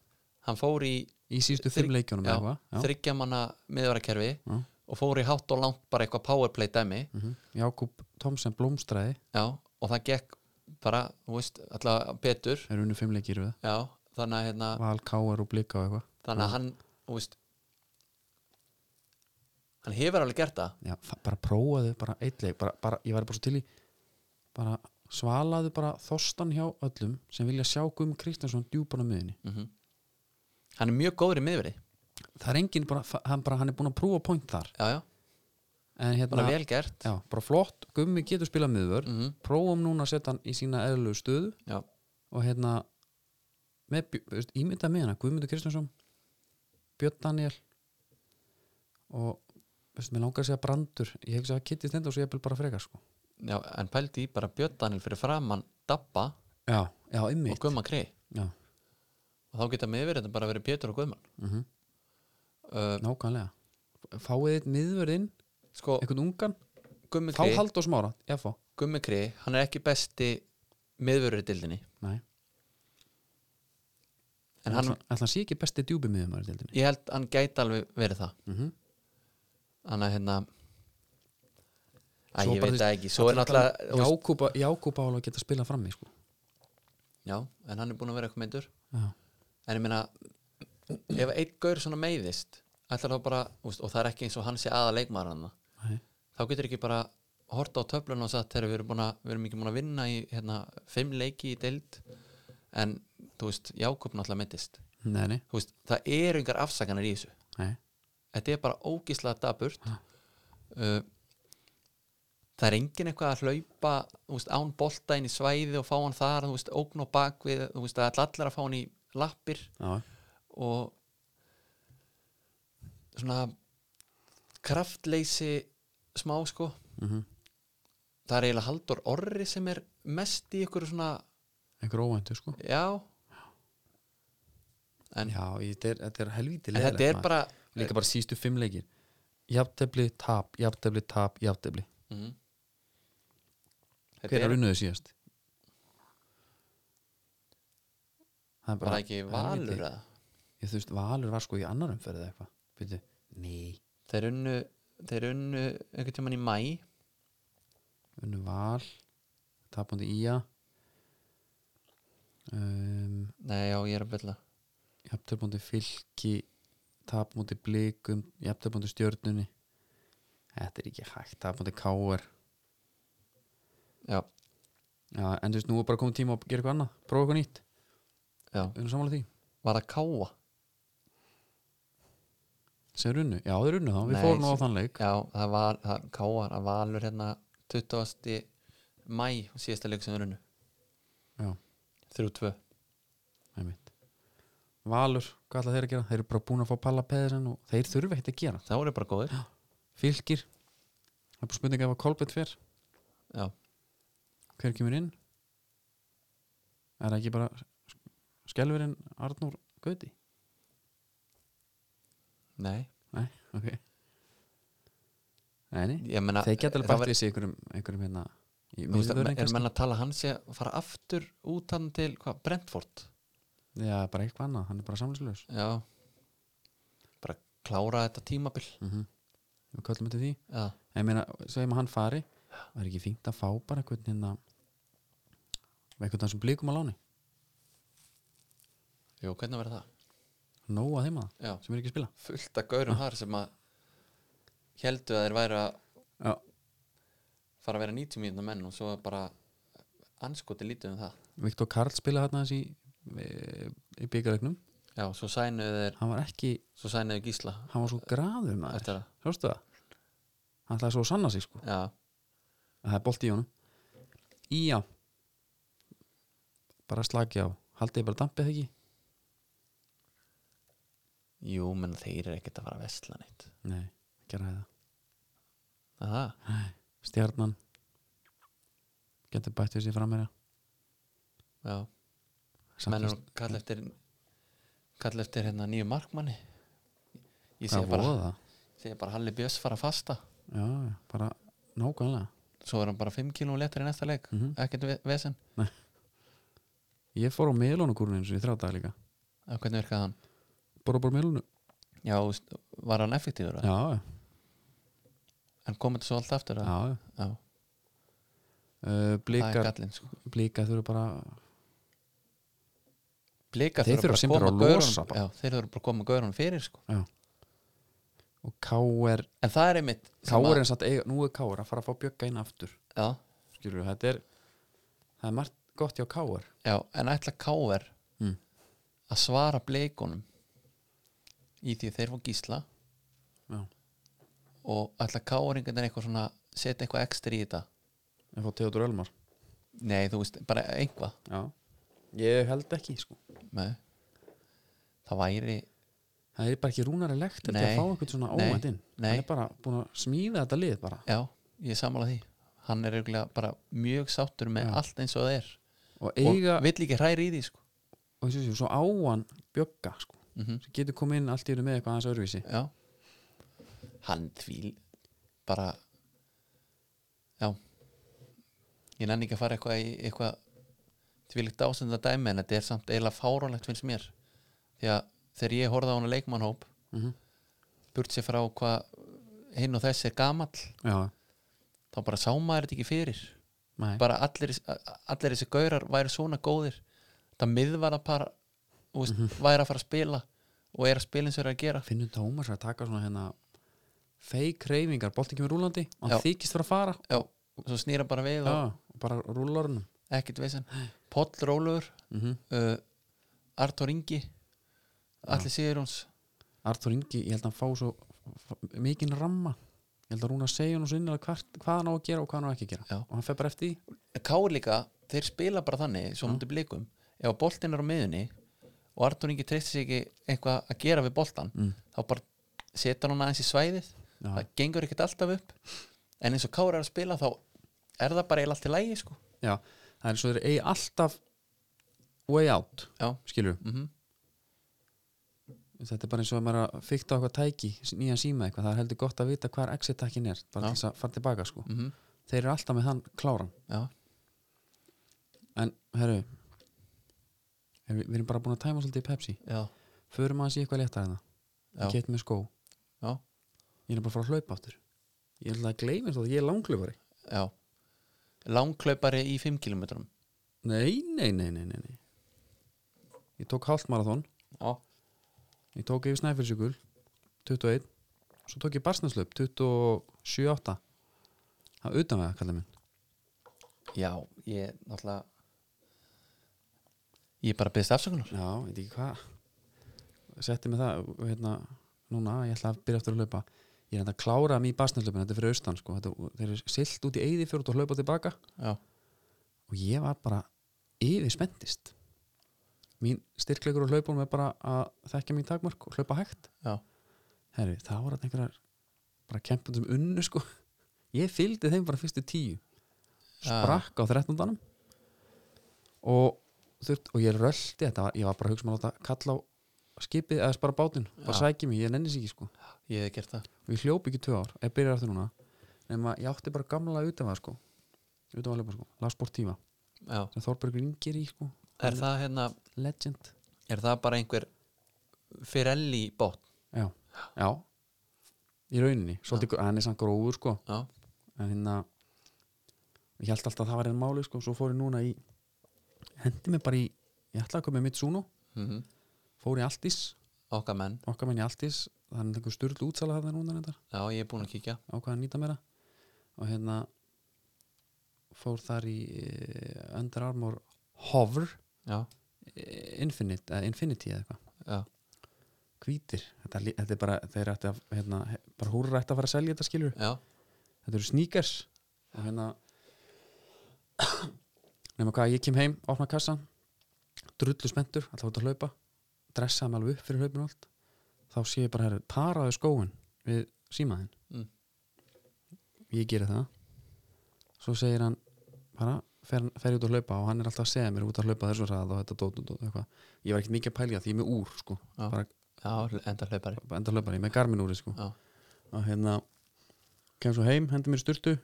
Speaker 3: Hann fór í
Speaker 2: í síðustu fimm leikjunum
Speaker 3: já,
Speaker 2: eitthvað já.
Speaker 3: þryggja manna miðvarakerfi
Speaker 2: Já.
Speaker 3: og fór í hátt og langt bara eitthvað powerplay dæmi.
Speaker 2: Mhm. Jákúb Thomsen blómstræði.
Speaker 3: Já, og það gekk bara, þú veist, alltaf betur.
Speaker 2: Er unnu fimm leikir við
Speaker 3: já, þannig að hérna,
Speaker 2: Val, Káar og Blika og eitthvað.
Speaker 3: Þannig að hann þú veist hann hefur alveg gert það.
Speaker 2: Já, bara prófaðu bara eitt leik bara, bara, ég væri bara svo til í bara svalaðu bara þostan hjá öllum sem vilja sjá Guðm Kristjánsson djúpan á miðinni
Speaker 3: mm hann er mjög góður í miðveri
Speaker 2: það er enginn bara, hann, bara, hann er búin að prófa point þar.
Speaker 3: Já, já,
Speaker 2: en hérna,
Speaker 3: bara vel gert.
Speaker 2: Já, bara flott. Guðmi getur spilað miðvör
Speaker 3: mm
Speaker 2: prófum núna að setja hann í sína eðlulegu stöðu.
Speaker 3: Já,
Speaker 2: og hérna með, veist, ímynda með hana Guðmundur Kristjánsson Björn Daniel og veist, mér langar að segja brandur. Ég hef ekki að Kitty Stendur og ég vil bara frekar sko.
Speaker 3: já, en pældi í bara Björn Daniel fyrir framann Dabba
Speaker 2: já, já,
Speaker 3: og Gumma Krei
Speaker 2: já,
Speaker 3: og þá geta miðverið bara verið Pétur og Guðmann
Speaker 2: mm
Speaker 3: uh,
Speaker 2: nákvæmlega. fáið miðvörinn,
Speaker 3: sko,
Speaker 2: einhvern ungan fá hald og smára,
Speaker 3: Gummi Krei, hann er ekki besti miðverið í dildinni
Speaker 2: nei,
Speaker 3: en hann,
Speaker 2: hann sé ekki besti djúbi miðumæður til
Speaker 3: ég held hann gæti alveg verið það.
Speaker 2: Mm -hmm.
Speaker 3: þannig að hérna Æ, ég veit það ekki, svo er náttúrulega
Speaker 2: Jákúba álega geta spilað frammi sko.
Speaker 3: já, en hann er búin að vera eitthvað meintur
Speaker 2: já,
Speaker 3: en ég meina ef einn gaur svona meiðist bara, og það er ekki eins og hann sé aða
Speaker 2: nei,
Speaker 3: þá getur ekki bara horta á töflun og sagt þegar við erum, búin að, við erum ekki búin að vinna í hérna, fimm leiki í deild. En þú veist, Jákup náttúrulega þú veist, það eru yngar afsakanir í þessu.
Speaker 2: Nei.
Speaker 3: þetta er bara ógíslega daburt uh, það er engin eitthvað að hlaupa veist, án bolta inn í svæði og fá hann þar veist, ógn og bakvið það er allir að fá hann í lappir
Speaker 2: Já,
Speaker 3: og svona kraftleysi smá sko.
Speaker 2: Mm
Speaker 3: það er eiginlega Haldur Orri sem er mest í ykkur svona
Speaker 2: einhver óvæntu sko.
Speaker 3: Já. En,
Speaker 2: Já, þetta, er, þetta er helvíti
Speaker 3: en þetta er bara
Speaker 2: Líka bara sístu fimm leikir. Jafntefli, tap, jafntefli, tap, jafntefli.
Speaker 3: Mm,
Speaker 2: Hver
Speaker 3: þetta
Speaker 2: er unnuðu síðast? Það er
Speaker 3: bara ekki valur eða?
Speaker 2: Ég þú veist, Valur var sko í annar umferð eða eitthvað. Nei,
Speaker 3: þeir unnu þeir unnu einhvern tímann í mæ
Speaker 2: unnu Val. Tapundi Ía um,
Speaker 3: nei já ég er að byrla
Speaker 2: Jafntefli fylki Tapundi blikum Jafntefli stjörnunni. Þetta er ekki hægt Tapundi káar
Speaker 3: já,
Speaker 2: Já, en þú veist, nú er bara komið tíma að gera eitthvað annað. Prófa eitthvað nýtt,
Speaker 3: já,
Speaker 2: við erum samanlega því
Speaker 3: var það káa?
Speaker 2: Sem er unnu, já þeir unnu þá, við
Speaker 3: Nei,
Speaker 2: fórum á þann leik.
Speaker 3: Já það var það, káa, það valur hérna 20. mæ síðasta leik sem er unnu
Speaker 2: Já,
Speaker 3: 3-2
Speaker 2: einmitt. Valur, hvað ætla þeir að gera? Þeir eru bara búin að fá palla peðisinn og þeir þurfa ekkert að gera.
Speaker 3: Það voru bara góðir.
Speaker 2: Fylgir, það er bara spurning að Kolbett fer.
Speaker 3: Já,
Speaker 2: Hver kemur inn? Er það ekki bara skelverinn Arnór Gauti?
Speaker 3: nei.
Speaker 2: Nei, ok. Nei, nei,
Speaker 3: ég
Speaker 2: þeir geta alveg
Speaker 3: það
Speaker 2: bætt við sig einhverjum, einhverjum hérna Ég-
Speaker 3: er menn að tala hann sé að fara aftur út hann til hvað, Brentford?
Speaker 2: Já, bara eitthvað annað, hann er bara samlinslaus
Speaker 3: já. Bara klára þetta tímabil.
Speaker 2: Mm Við köllum þetta því.
Speaker 3: Já,
Speaker 2: ég meina, segjum að hann fari. Það er ekki fínt að fá bara einhvern hérna einhvern sem blíkum á láni
Speaker 3: jú, hvernig verður það?
Speaker 2: Nóa þeim að
Speaker 3: já,
Speaker 2: sem er ekki að spila.
Speaker 3: Fullt af gaurum þar sem að heldu að þeir væri að
Speaker 2: Já,
Speaker 3: fara að vera 90 mínúna menn og svo bara anskoti lítið um það.
Speaker 2: Viktor Karl spilaði þarna þessi í, í byggarleiknum
Speaker 3: já, svo sænuðu þeir
Speaker 2: Hann var ekki,
Speaker 3: svo sænuðu Gísla.
Speaker 2: Hann var svo graður maður.
Speaker 3: Eftir að,
Speaker 2: Hjóstu það? Hann ætlaði svo að sanna sig sko.
Speaker 3: Já,
Speaker 2: Það er bolt í honum. Í já. Bara slagi á. Haldið bara dampið ekki
Speaker 3: jú, menn þeir eru ekkert að fara að vesla neitt.
Speaker 2: Nei, gera það
Speaker 3: Er það,
Speaker 2: Stjarnan. Getur bætt við sér frammeira
Speaker 3: já. Menn eru að kalla eftir kalla eftir hérna nýju markmanni. Ég
Speaker 2: Hvað
Speaker 3: bara,
Speaker 2: það?
Speaker 3: bara Halli Björns fara að fasta.
Speaker 2: Já, bara nákvæmlega.
Speaker 3: Svo er hann bara 5 kíló letur í næsta leik.
Speaker 2: Mhm.
Speaker 3: ekkert ve- vesen,
Speaker 2: Ég fór á og í þrjá dag líka.
Speaker 3: Já, hvernig virkaði hann
Speaker 2: Bara bara melónu
Speaker 3: já, var hann effektífur
Speaker 2: Já, já,
Speaker 3: en komið þetta svo allt aftur
Speaker 2: já, já. Uh,
Speaker 3: er
Speaker 2: Blíkar
Speaker 3: sko.
Speaker 2: Blíkar þurfa bara
Speaker 3: blika
Speaker 2: Þeir þurfa bara að losa bara.
Speaker 3: já, þeir þurfa bara að koma gaurun fyrir sko.
Speaker 2: Og K.R.
Speaker 3: en það er einmitt
Speaker 2: K.R.
Speaker 3: að-
Speaker 2: er satt Nú er K.R. að fara að fá bjögga inn aftur
Speaker 3: já,
Speaker 2: Skilur þetta er Það er margt gott hjá K.R.
Speaker 3: já, en ætla káver
Speaker 2: Mm.
Speaker 3: að svara bleikunum í því þeir fá gísla
Speaker 2: Já,
Speaker 3: og ætla káringan er eitthvað svona setja eitthvað ekstra í þetta
Speaker 2: ég fá Theodor Elmar
Speaker 3: nei, þú veist, bara einhvað
Speaker 2: Já Ég held ekki, sko
Speaker 3: nei. það væri
Speaker 2: Það er bara ekki rúnari lekt Þetta
Speaker 3: Nei.
Speaker 2: að fá eitthvað svona
Speaker 3: Nei.
Speaker 2: óvænt inn
Speaker 3: Nei.
Speaker 2: Hann er bara búin að smíða þetta lið bara
Speaker 3: já, ég sammála því hann er eiginlega bara mjög sáttur með
Speaker 2: Já.
Speaker 3: allt eins og það er
Speaker 2: Og eiga
Speaker 3: og vill ekki hræri í því sko.
Speaker 2: Og þessi, svo áan bjögga, sko
Speaker 3: mm
Speaker 2: Sem getur komið inn allt í einu með eitthvað aðeins öðruvísi.
Speaker 3: Já. Hann tvíl bara já ég nenni ekki að fara eitthvað í eitthvað tvílíkt ásenda dæmi en þetta er samt eiginlega fáránlegt finnst mér. Því að þegar ég horfði á hana leikmannhóp
Speaker 2: mm
Speaker 3: burt sér frá hvað hinn og þessi er gamall
Speaker 2: Já,
Speaker 3: þá bara sá maður þetta ekki fyrir.
Speaker 2: Nei.
Speaker 3: Bara allir, allir þessi gaurar væri svona góðir. Þetta miðvara para veist, væri að fara að spila og er að spila eins og er að gera.
Speaker 2: Finnur Tómas að taka svona hérna Fake reyfingar, boltin kemur rúlandi Og hann þykist fyrir að fara.
Speaker 3: Já, svo snýra bara við
Speaker 2: Já,
Speaker 3: og
Speaker 2: og bara rúlar hann
Speaker 3: ekkert veisin Poll Rólugur
Speaker 2: mm -hmm.
Speaker 3: uh, Artur Ingi Allir Sigurjóns.
Speaker 2: Artur Ingi, ég held að hann fá svo mikinn ramma. Ég held að Rúna segja hann svo innilega hvert, hvað hann á að gera og hvað hann á ekki að gera.
Speaker 3: Já.
Speaker 2: Og hann fer bara eftir því.
Speaker 3: Káur líka, þeir spila bara þannig svo mútið blikum, ef að boltinn er á miðunni og Artur Ingi treysti sig ekki eitthvað að gera við boltan
Speaker 2: Mm.
Speaker 3: þá bara setur hann aðeins í svæðið
Speaker 2: Já.
Speaker 3: það gengur ekkert alltaf upp en eins og Káur er að spila þá er það bara eiginlega allt í lægi sko.
Speaker 2: Já, það er svo þeir eigi alltaf way out,
Speaker 3: já,
Speaker 2: skilur
Speaker 3: mm
Speaker 2: Þetta er bara eins og að maður að fykta eitthvað tæki nýjan síma eitthvað, það er heldur gott að vita hvar exit-takkin er, bara þess að fara tilbaka sko.
Speaker 3: mm
Speaker 2: Þeir eru alltaf með hann kláran
Speaker 3: já,
Speaker 2: En, herru er, við, við erum bara búin að tæma svolítið í Pepsi.
Speaker 3: Já,
Speaker 2: Förum aðeins í eitthvað léttar hérna.
Speaker 3: Já,
Speaker 2: Ég keit með skó,
Speaker 3: já,
Speaker 2: ég er bara að fara að hlaupa áttur Ég ætla að gleyma þess að ég er langklaupari
Speaker 3: já. langklaupari í 5 km
Speaker 2: Nei, nei, nei, nei, nei, Ég tók
Speaker 3: já,
Speaker 2: Ég tók yfir Snæfellsjökul 21 Svo tók ég Barsneslöp 27-8 Það er utan við það, kallið minn.
Speaker 3: Já, ég náttúrulega ég bara beðist afsökunar.
Speaker 2: Já, veit ekki hvað. Setti mig það og hérna, Núna, ég ætla að byrja eftir að hlaupa. Ég er hérna að klára mig í Barsneslöpin Þetta er fyrir austan, sko. Þetta, Þeir eru silt út í eyði fyrir og hlaupa tilbaka.
Speaker 3: Já,
Speaker 2: Og ég var bara yfir spenntist Mín styrkleikur á hlaupunum er bara að þekkja mín takmark og hlaupa hægt.
Speaker 3: Já,
Speaker 2: Herri, það var einhverjar bara kempun sem unnu sko. Ég fylgdi þeim bara fyrstu tíu. Sprakk á 13. og þurft, og ég röldi þetta, ég var bara að hugsa maður að láta kalla á skipið eða bara bátinn, bara sæki mig, ég nenni sig ekki sko.
Speaker 3: Ég hef gert það.
Speaker 2: Og ég hljóp ekki tvö ár, ég byrjar aftur núna nema ég átti bara gamla utan það sko utan að hlaupa sko, La Sportiva
Speaker 3: já,
Speaker 2: sem Þorbergur Ingir í sko
Speaker 3: er það hérna
Speaker 2: legend.
Speaker 3: Er það bara einhver Firelli bótt
Speaker 2: já, já. Í rauninni, svolítið, hann er samt gróður sko.
Speaker 3: Já,
Speaker 2: en hérna ég held alltaf að það var einn máli sko svo fór ég núna í hendi mig bara í, ég ætlaði að koma með Mitsuno.
Speaker 3: Mm
Speaker 2: fór í Altis,
Speaker 3: okkar menn.
Speaker 2: Okkar menn í Altis. Þannig einhver styrlu útsala það núna þetta
Speaker 3: já, ég er búin að kíkja.
Speaker 2: Ákvað að nýta mér það og hérna fór þar í uh, Under Armour Hover.
Speaker 3: Já,
Speaker 2: eh, Infinite, eða Infinity eða eitthvað.
Speaker 3: Já,
Speaker 2: hvítir, þetta, er þetta er bara þeir ætti að, hérna, bara húrra ætti að fara að selja þetta skilur,
Speaker 3: já,
Speaker 2: þetta eru sneakers. Og hérna nema hvað, ég kem heim opna kassan, drullu spenntur alltaf út að hlaupa, dressaði mig alveg upp fyrir hlaupinu og allt, þá sé ég bara herri, paraði skóin við símaðinn
Speaker 3: Mm.
Speaker 2: ég geri það svo segir hann bara, fer, fer út að hlaupa og hann er alltaf að segja mér út að hlaupa þessu ræð og þetta dót, dót, dót, eitthvað ég var ekkert mikið að pælja því ég er með úr sko.
Speaker 3: Já.
Speaker 2: bara
Speaker 3: já, enda hlaupari
Speaker 2: enda hlaupari, með garmin úri sko.
Speaker 3: Já.
Speaker 2: og hérna kem svo heim, hendi mér í sturtu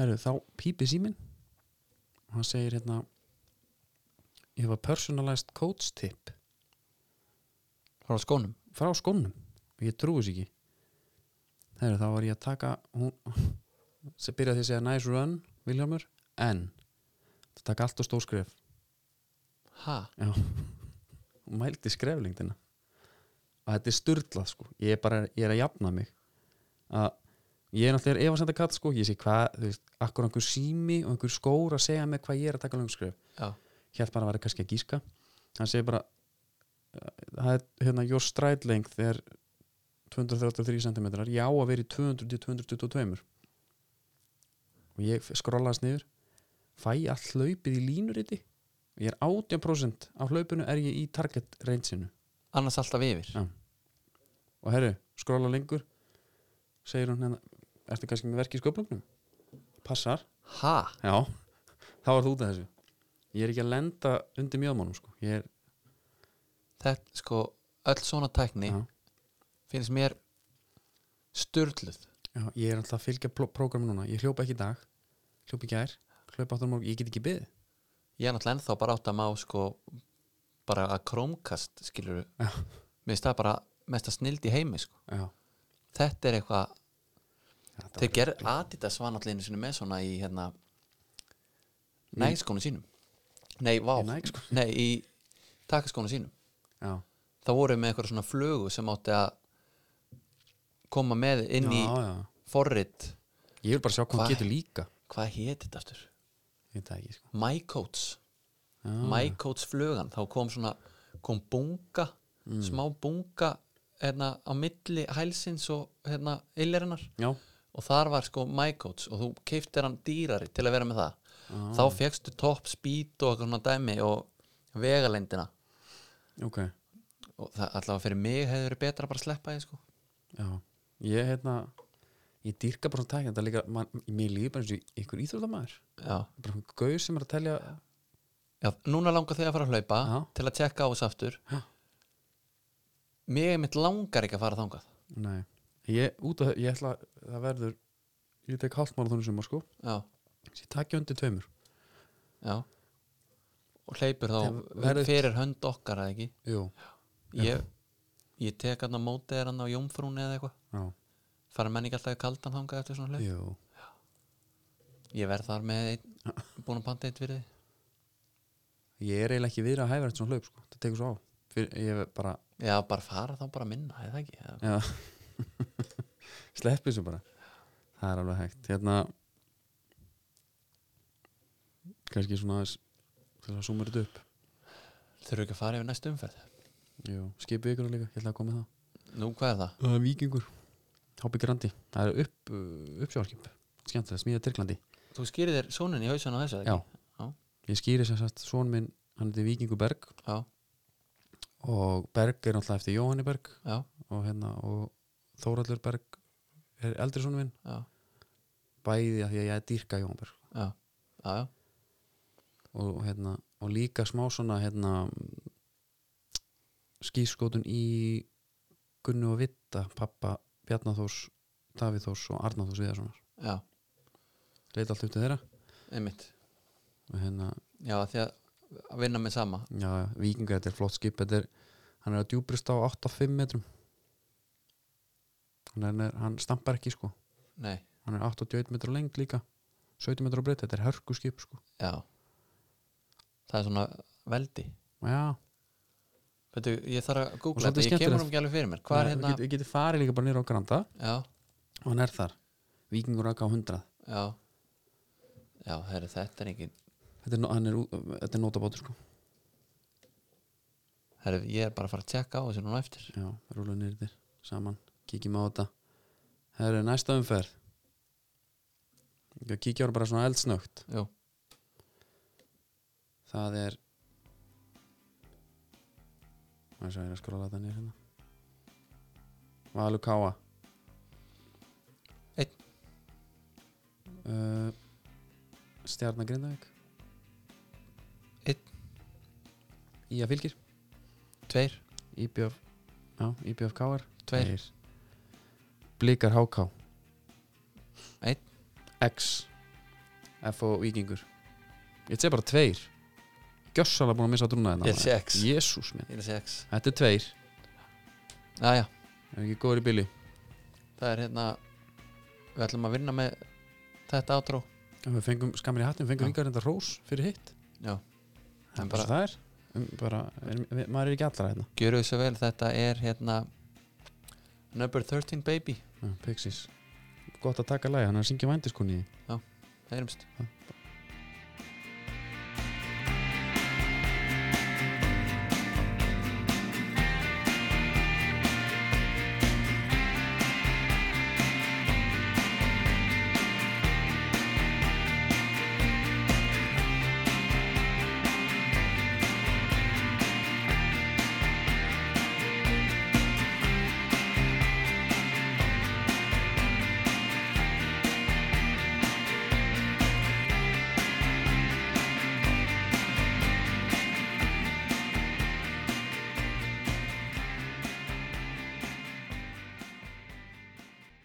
Speaker 2: herru, þá pípi síminn og hann segir hérna ég hefa personalized coach tip.
Speaker 3: Frá skónum?
Speaker 2: Frá skónum. Og ég trúi þess ekki. Herru, þá var ég að taka hún sem byrjaði því að segja nice run Viljámur, en það taka allt og stór skref.
Speaker 3: Ha,
Speaker 2: Já. Hún mældi skreflingdina og þetta er styrlað sko. Ég er bara, ég er að jafna mig. Að ég er náttúrulega ef að senda kall sko ég sé hvað, þú veist, akkur einhver sími og einhver skór að segja mig hvað ég er að taka langskref
Speaker 3: já,
Speaker 2: hér bara að vera kannski að gíska. Hann segir bara það er hérna your stride length er 233 cm ég á að vera í 200 til 222 og ég skrollaðast niður fæ allt hlaupið í línuriti. Og ég er 18% af hlaupinu er ég í target rangeinu.
Speaker 3: Annars alltaf yfir.
Speaker 2: Já. og herru, skrolla lengur segir hún hérna ertu kannski með verki í sköplunum passar,
Speaker 3: ha,
Speaker 2: já. Þá er þú út af þessu. Ég er ekki að lenda undir mjöðmánum sko. ég er,
Speaker 3: þetta sko öll svona tækni
Speaker 2: já,
Speaker 3: finnst mér styrluð
Speaker 2: já, ég er alltaf að fylgja pró- prógramu núna, ég hljópa ekki í dag. Hljópa ekki í gær, hljópa áttur morgun. Ég get ekki byggð
Speaker 3: ég er náttúrulega ennþá bara átt að má sko bara að krómkast skilur mér finnst það bara mest að snild í heimi sko.
Speaker 2: já,
Speaker 3: þetta er eitthvað
Speaker 2: þetta
Speaker 3: þeir gerð Adidas var náttúrulega einu sinni með svona í hérna nægskónu sínum nei, vá,
Speaker 2: Í Nike skónum?
Speaker 3: nei, í takaskónu sínum
Speaker 2: já,
Speaker 3: það voru með eitthvað svona flugu sem átti að koma með inn í
Speaker 2: já, já.
Speaker 3: forrit
Speaker 2: ég vil bara sjá hvað
Speaker 3: Hva?
Speaker 2: hann getur líka
Speaker 3: hvað héti þetta aftur?
Speaker 2: ég veit það ekki sko.
Speaker 3: MyCoats
Speaker 2: já,
Speaker 3: MyCoats flugan, þá kom svona kom bunga,
Speaker 2: Mm.
Speaker 3: smá bunga hérna á milli hælsins og hérna yllirinnar
Speaker 2: já,
Speaker 3: og þar var sko MyCoats og þú keiftir hann dýrari til að vera með það.
Speaker 2: Ah.
Speaker 3: þá fegstu top speed og eitthvað svona dæmi og vegalendina
Speaker 2: ok.
Speaker 3: Og það allavega fyrir mig hefði verið betra að bara sleppa því sko.
Speaker 2: Já, ég hérna ég dýrka bara svona tækja þetta líka, man, mér líður bara eins og ykkur íþróttamæður
Speaker 3: já,
Speaker 2: bara hún gauð sem er að telja
Speaker 3: já núna langar þig að fara að hlaupa
Speaker 2: Já.
Speaker 3: til að tjekka á þessu aftur.
Speaker 2: Já.
Speaker 3: mig mitt langar ekki að fara þangað.
Speaker 2: Nei, ég, út af, ég ætla það verður, ég tek hálfmála þannig sumar sko,
Speaker 3: já,
Speaker 2: ég takja undir tveimur.
Speaker 3: Já. Og hleypur þá
Speaker 2: Það verður-
Speaker 3: fyrir hönd okkar eða ekki?
Speaker 2: Jú,
Speaker 3: ég, ég tek hann á mótið er hann á jómfrúni eða eitthvað.
Speaker 2: Já,
Speaker 3: fara menn ekki alltaf í kaldan þangað eftir svona hlaup?
Speaker 2: Jú.
Speaker 3: Ég verð þar með einn, búin að panta eitt fyrir þið
Speaker 2: ég er eiginlega ekki viðra að hæfa þetta svona hlaup sko, það tekur svo á. Fyr, ég er bara,
Speaker 3: já, bara fara þá bara minna, eða ekki? Já.
Speaker 2: já sleppi þessu bara. Það er alveg hægt. Hérna kannski svona aðeins til að súma þetta upp.
Speaker 3: Þurfu ekki að fara yfir næstu umferð?
Speaker 2: Jú, skipið ykkur líka, ég ætla að koma með það.
Speaker 3: Nú, hvað er það?
Speaker 2: Það er vikingur Hápi Grandi. Það er upp, uppsjálfskip Skemmtilega, smíða Tyrklandi.
Speaker 3: Þú skýrið þér sónin í hausan á þessu eða
Speaker 2: Já.
Speaker 3: ekki? Já.
Speaker 2: Ég skýri sem sagt Són minn, hann er Vikingur Berg.
Speaker 3: Já,
Speaker 2: Og Berg er náttúrulega eftir Jóhanni Berg.
Speaker 3: Já,
Speaker 2: Og hérna Og Þórallur Berg er eldri són minn.
Speaker 3: Já,
Speaker 2: Bæði að því að ég er dýrka Jóhann Berg.
Speaker 3: Já, já, já.
Speaker 2: og, hérna, og líka smá svona hérna skískotun í Gunnu og Vitta pappa Bjarnaþórs, Davíþórs og Arnaþórs Viðarssonar.
Speaker 3: Já.
Speaker 2: leit allt upp til þeirra.
Speaker 3: Einmitt.
Speaker 2: Hérna,
Speaker 3: já, því að vinna með sama.
Speaker 2: Já, já, vikingar þetta er flott skip þetta er, hann er að djúbrist á 8-5 metrum hann, er, hann stampar ekki sko.
Speaker 3: Nei,
Speaker 2: hann er 81 metrar á lengd líka. 17 metrar breytt, þetta er hörku skip sko.
Speaker 3: Já. Það er svona veldi.
Speaker 2: Já,
Speaker 3: Veitu, ég þarf að
Speaker 2: Og
Speaker 3: googla þetta, ég kemur um ekki alveg fyrir mér. Hvað er hérna,
Speaker 2: við getum farið líka bara nýra á Granda.
Speaker 3: Já,
Speaker 2: og hann er þar, vikingur AK 100
Speaker 3: já. Já, herri, þetta er engin
Speaker 2: þetta er, er, er notabátur sko.
Speaker 3: Herri, ég er bara að fara að tjekka á þessu núna eftir.
Speaker 2: Já, rúlu nýrðir saman, kíkjum á þetta. Það er næsta umferð. Ég kíkja ára bara svona eldsnögt.
Speaker 3: Jú,
Speaker 2: það er það er að skróla þetta nýr hérna. Valur Káa.
Speaker 3: Einn.
Speaker 2: uh, Stjarnar Grindavík.
Speaker 3: Einn.
Speaker 2: Ía Fylgir
Speaker 3: tveir,
Speaker 2: já, IBF Káar.
Speaker 3: Tveir,
Speaker 2: Blikar HK
Speaker 3: Einn.
Speaker 2: X. FO Víkingur. Ég sé bara tveir. Gjössalega búin að missa trúna
Speaker 3: ég er sex
Speaker 2: Jésús minn.
Speaker 3: Ég er sex,
Speaker 2: þetta er tveir,
Speaker 3: já, já
Speaker 2: er ekki góður í bili?
Speaker 3: Það er hérna við ætlum að vinna með þetta átrú
Speaker 2: við fengum skamir í hattin, fengum
Speaker 3: Já.
Speaker 2: líka reynda rós fyrir hitt.
Speaker 3: Já,
Speaker 2: það er bara það er. Um, bara, er, maður er ekki allra hérna.
Speaker 3: Gjöru þessu vel þetta er hérna number 13 baby.
Speaker 2: Já, Pixies, gott að taka lagi, hann er að syngja vændiskunni
Speaker 3: heyrumst.
Speaker 2: Bye.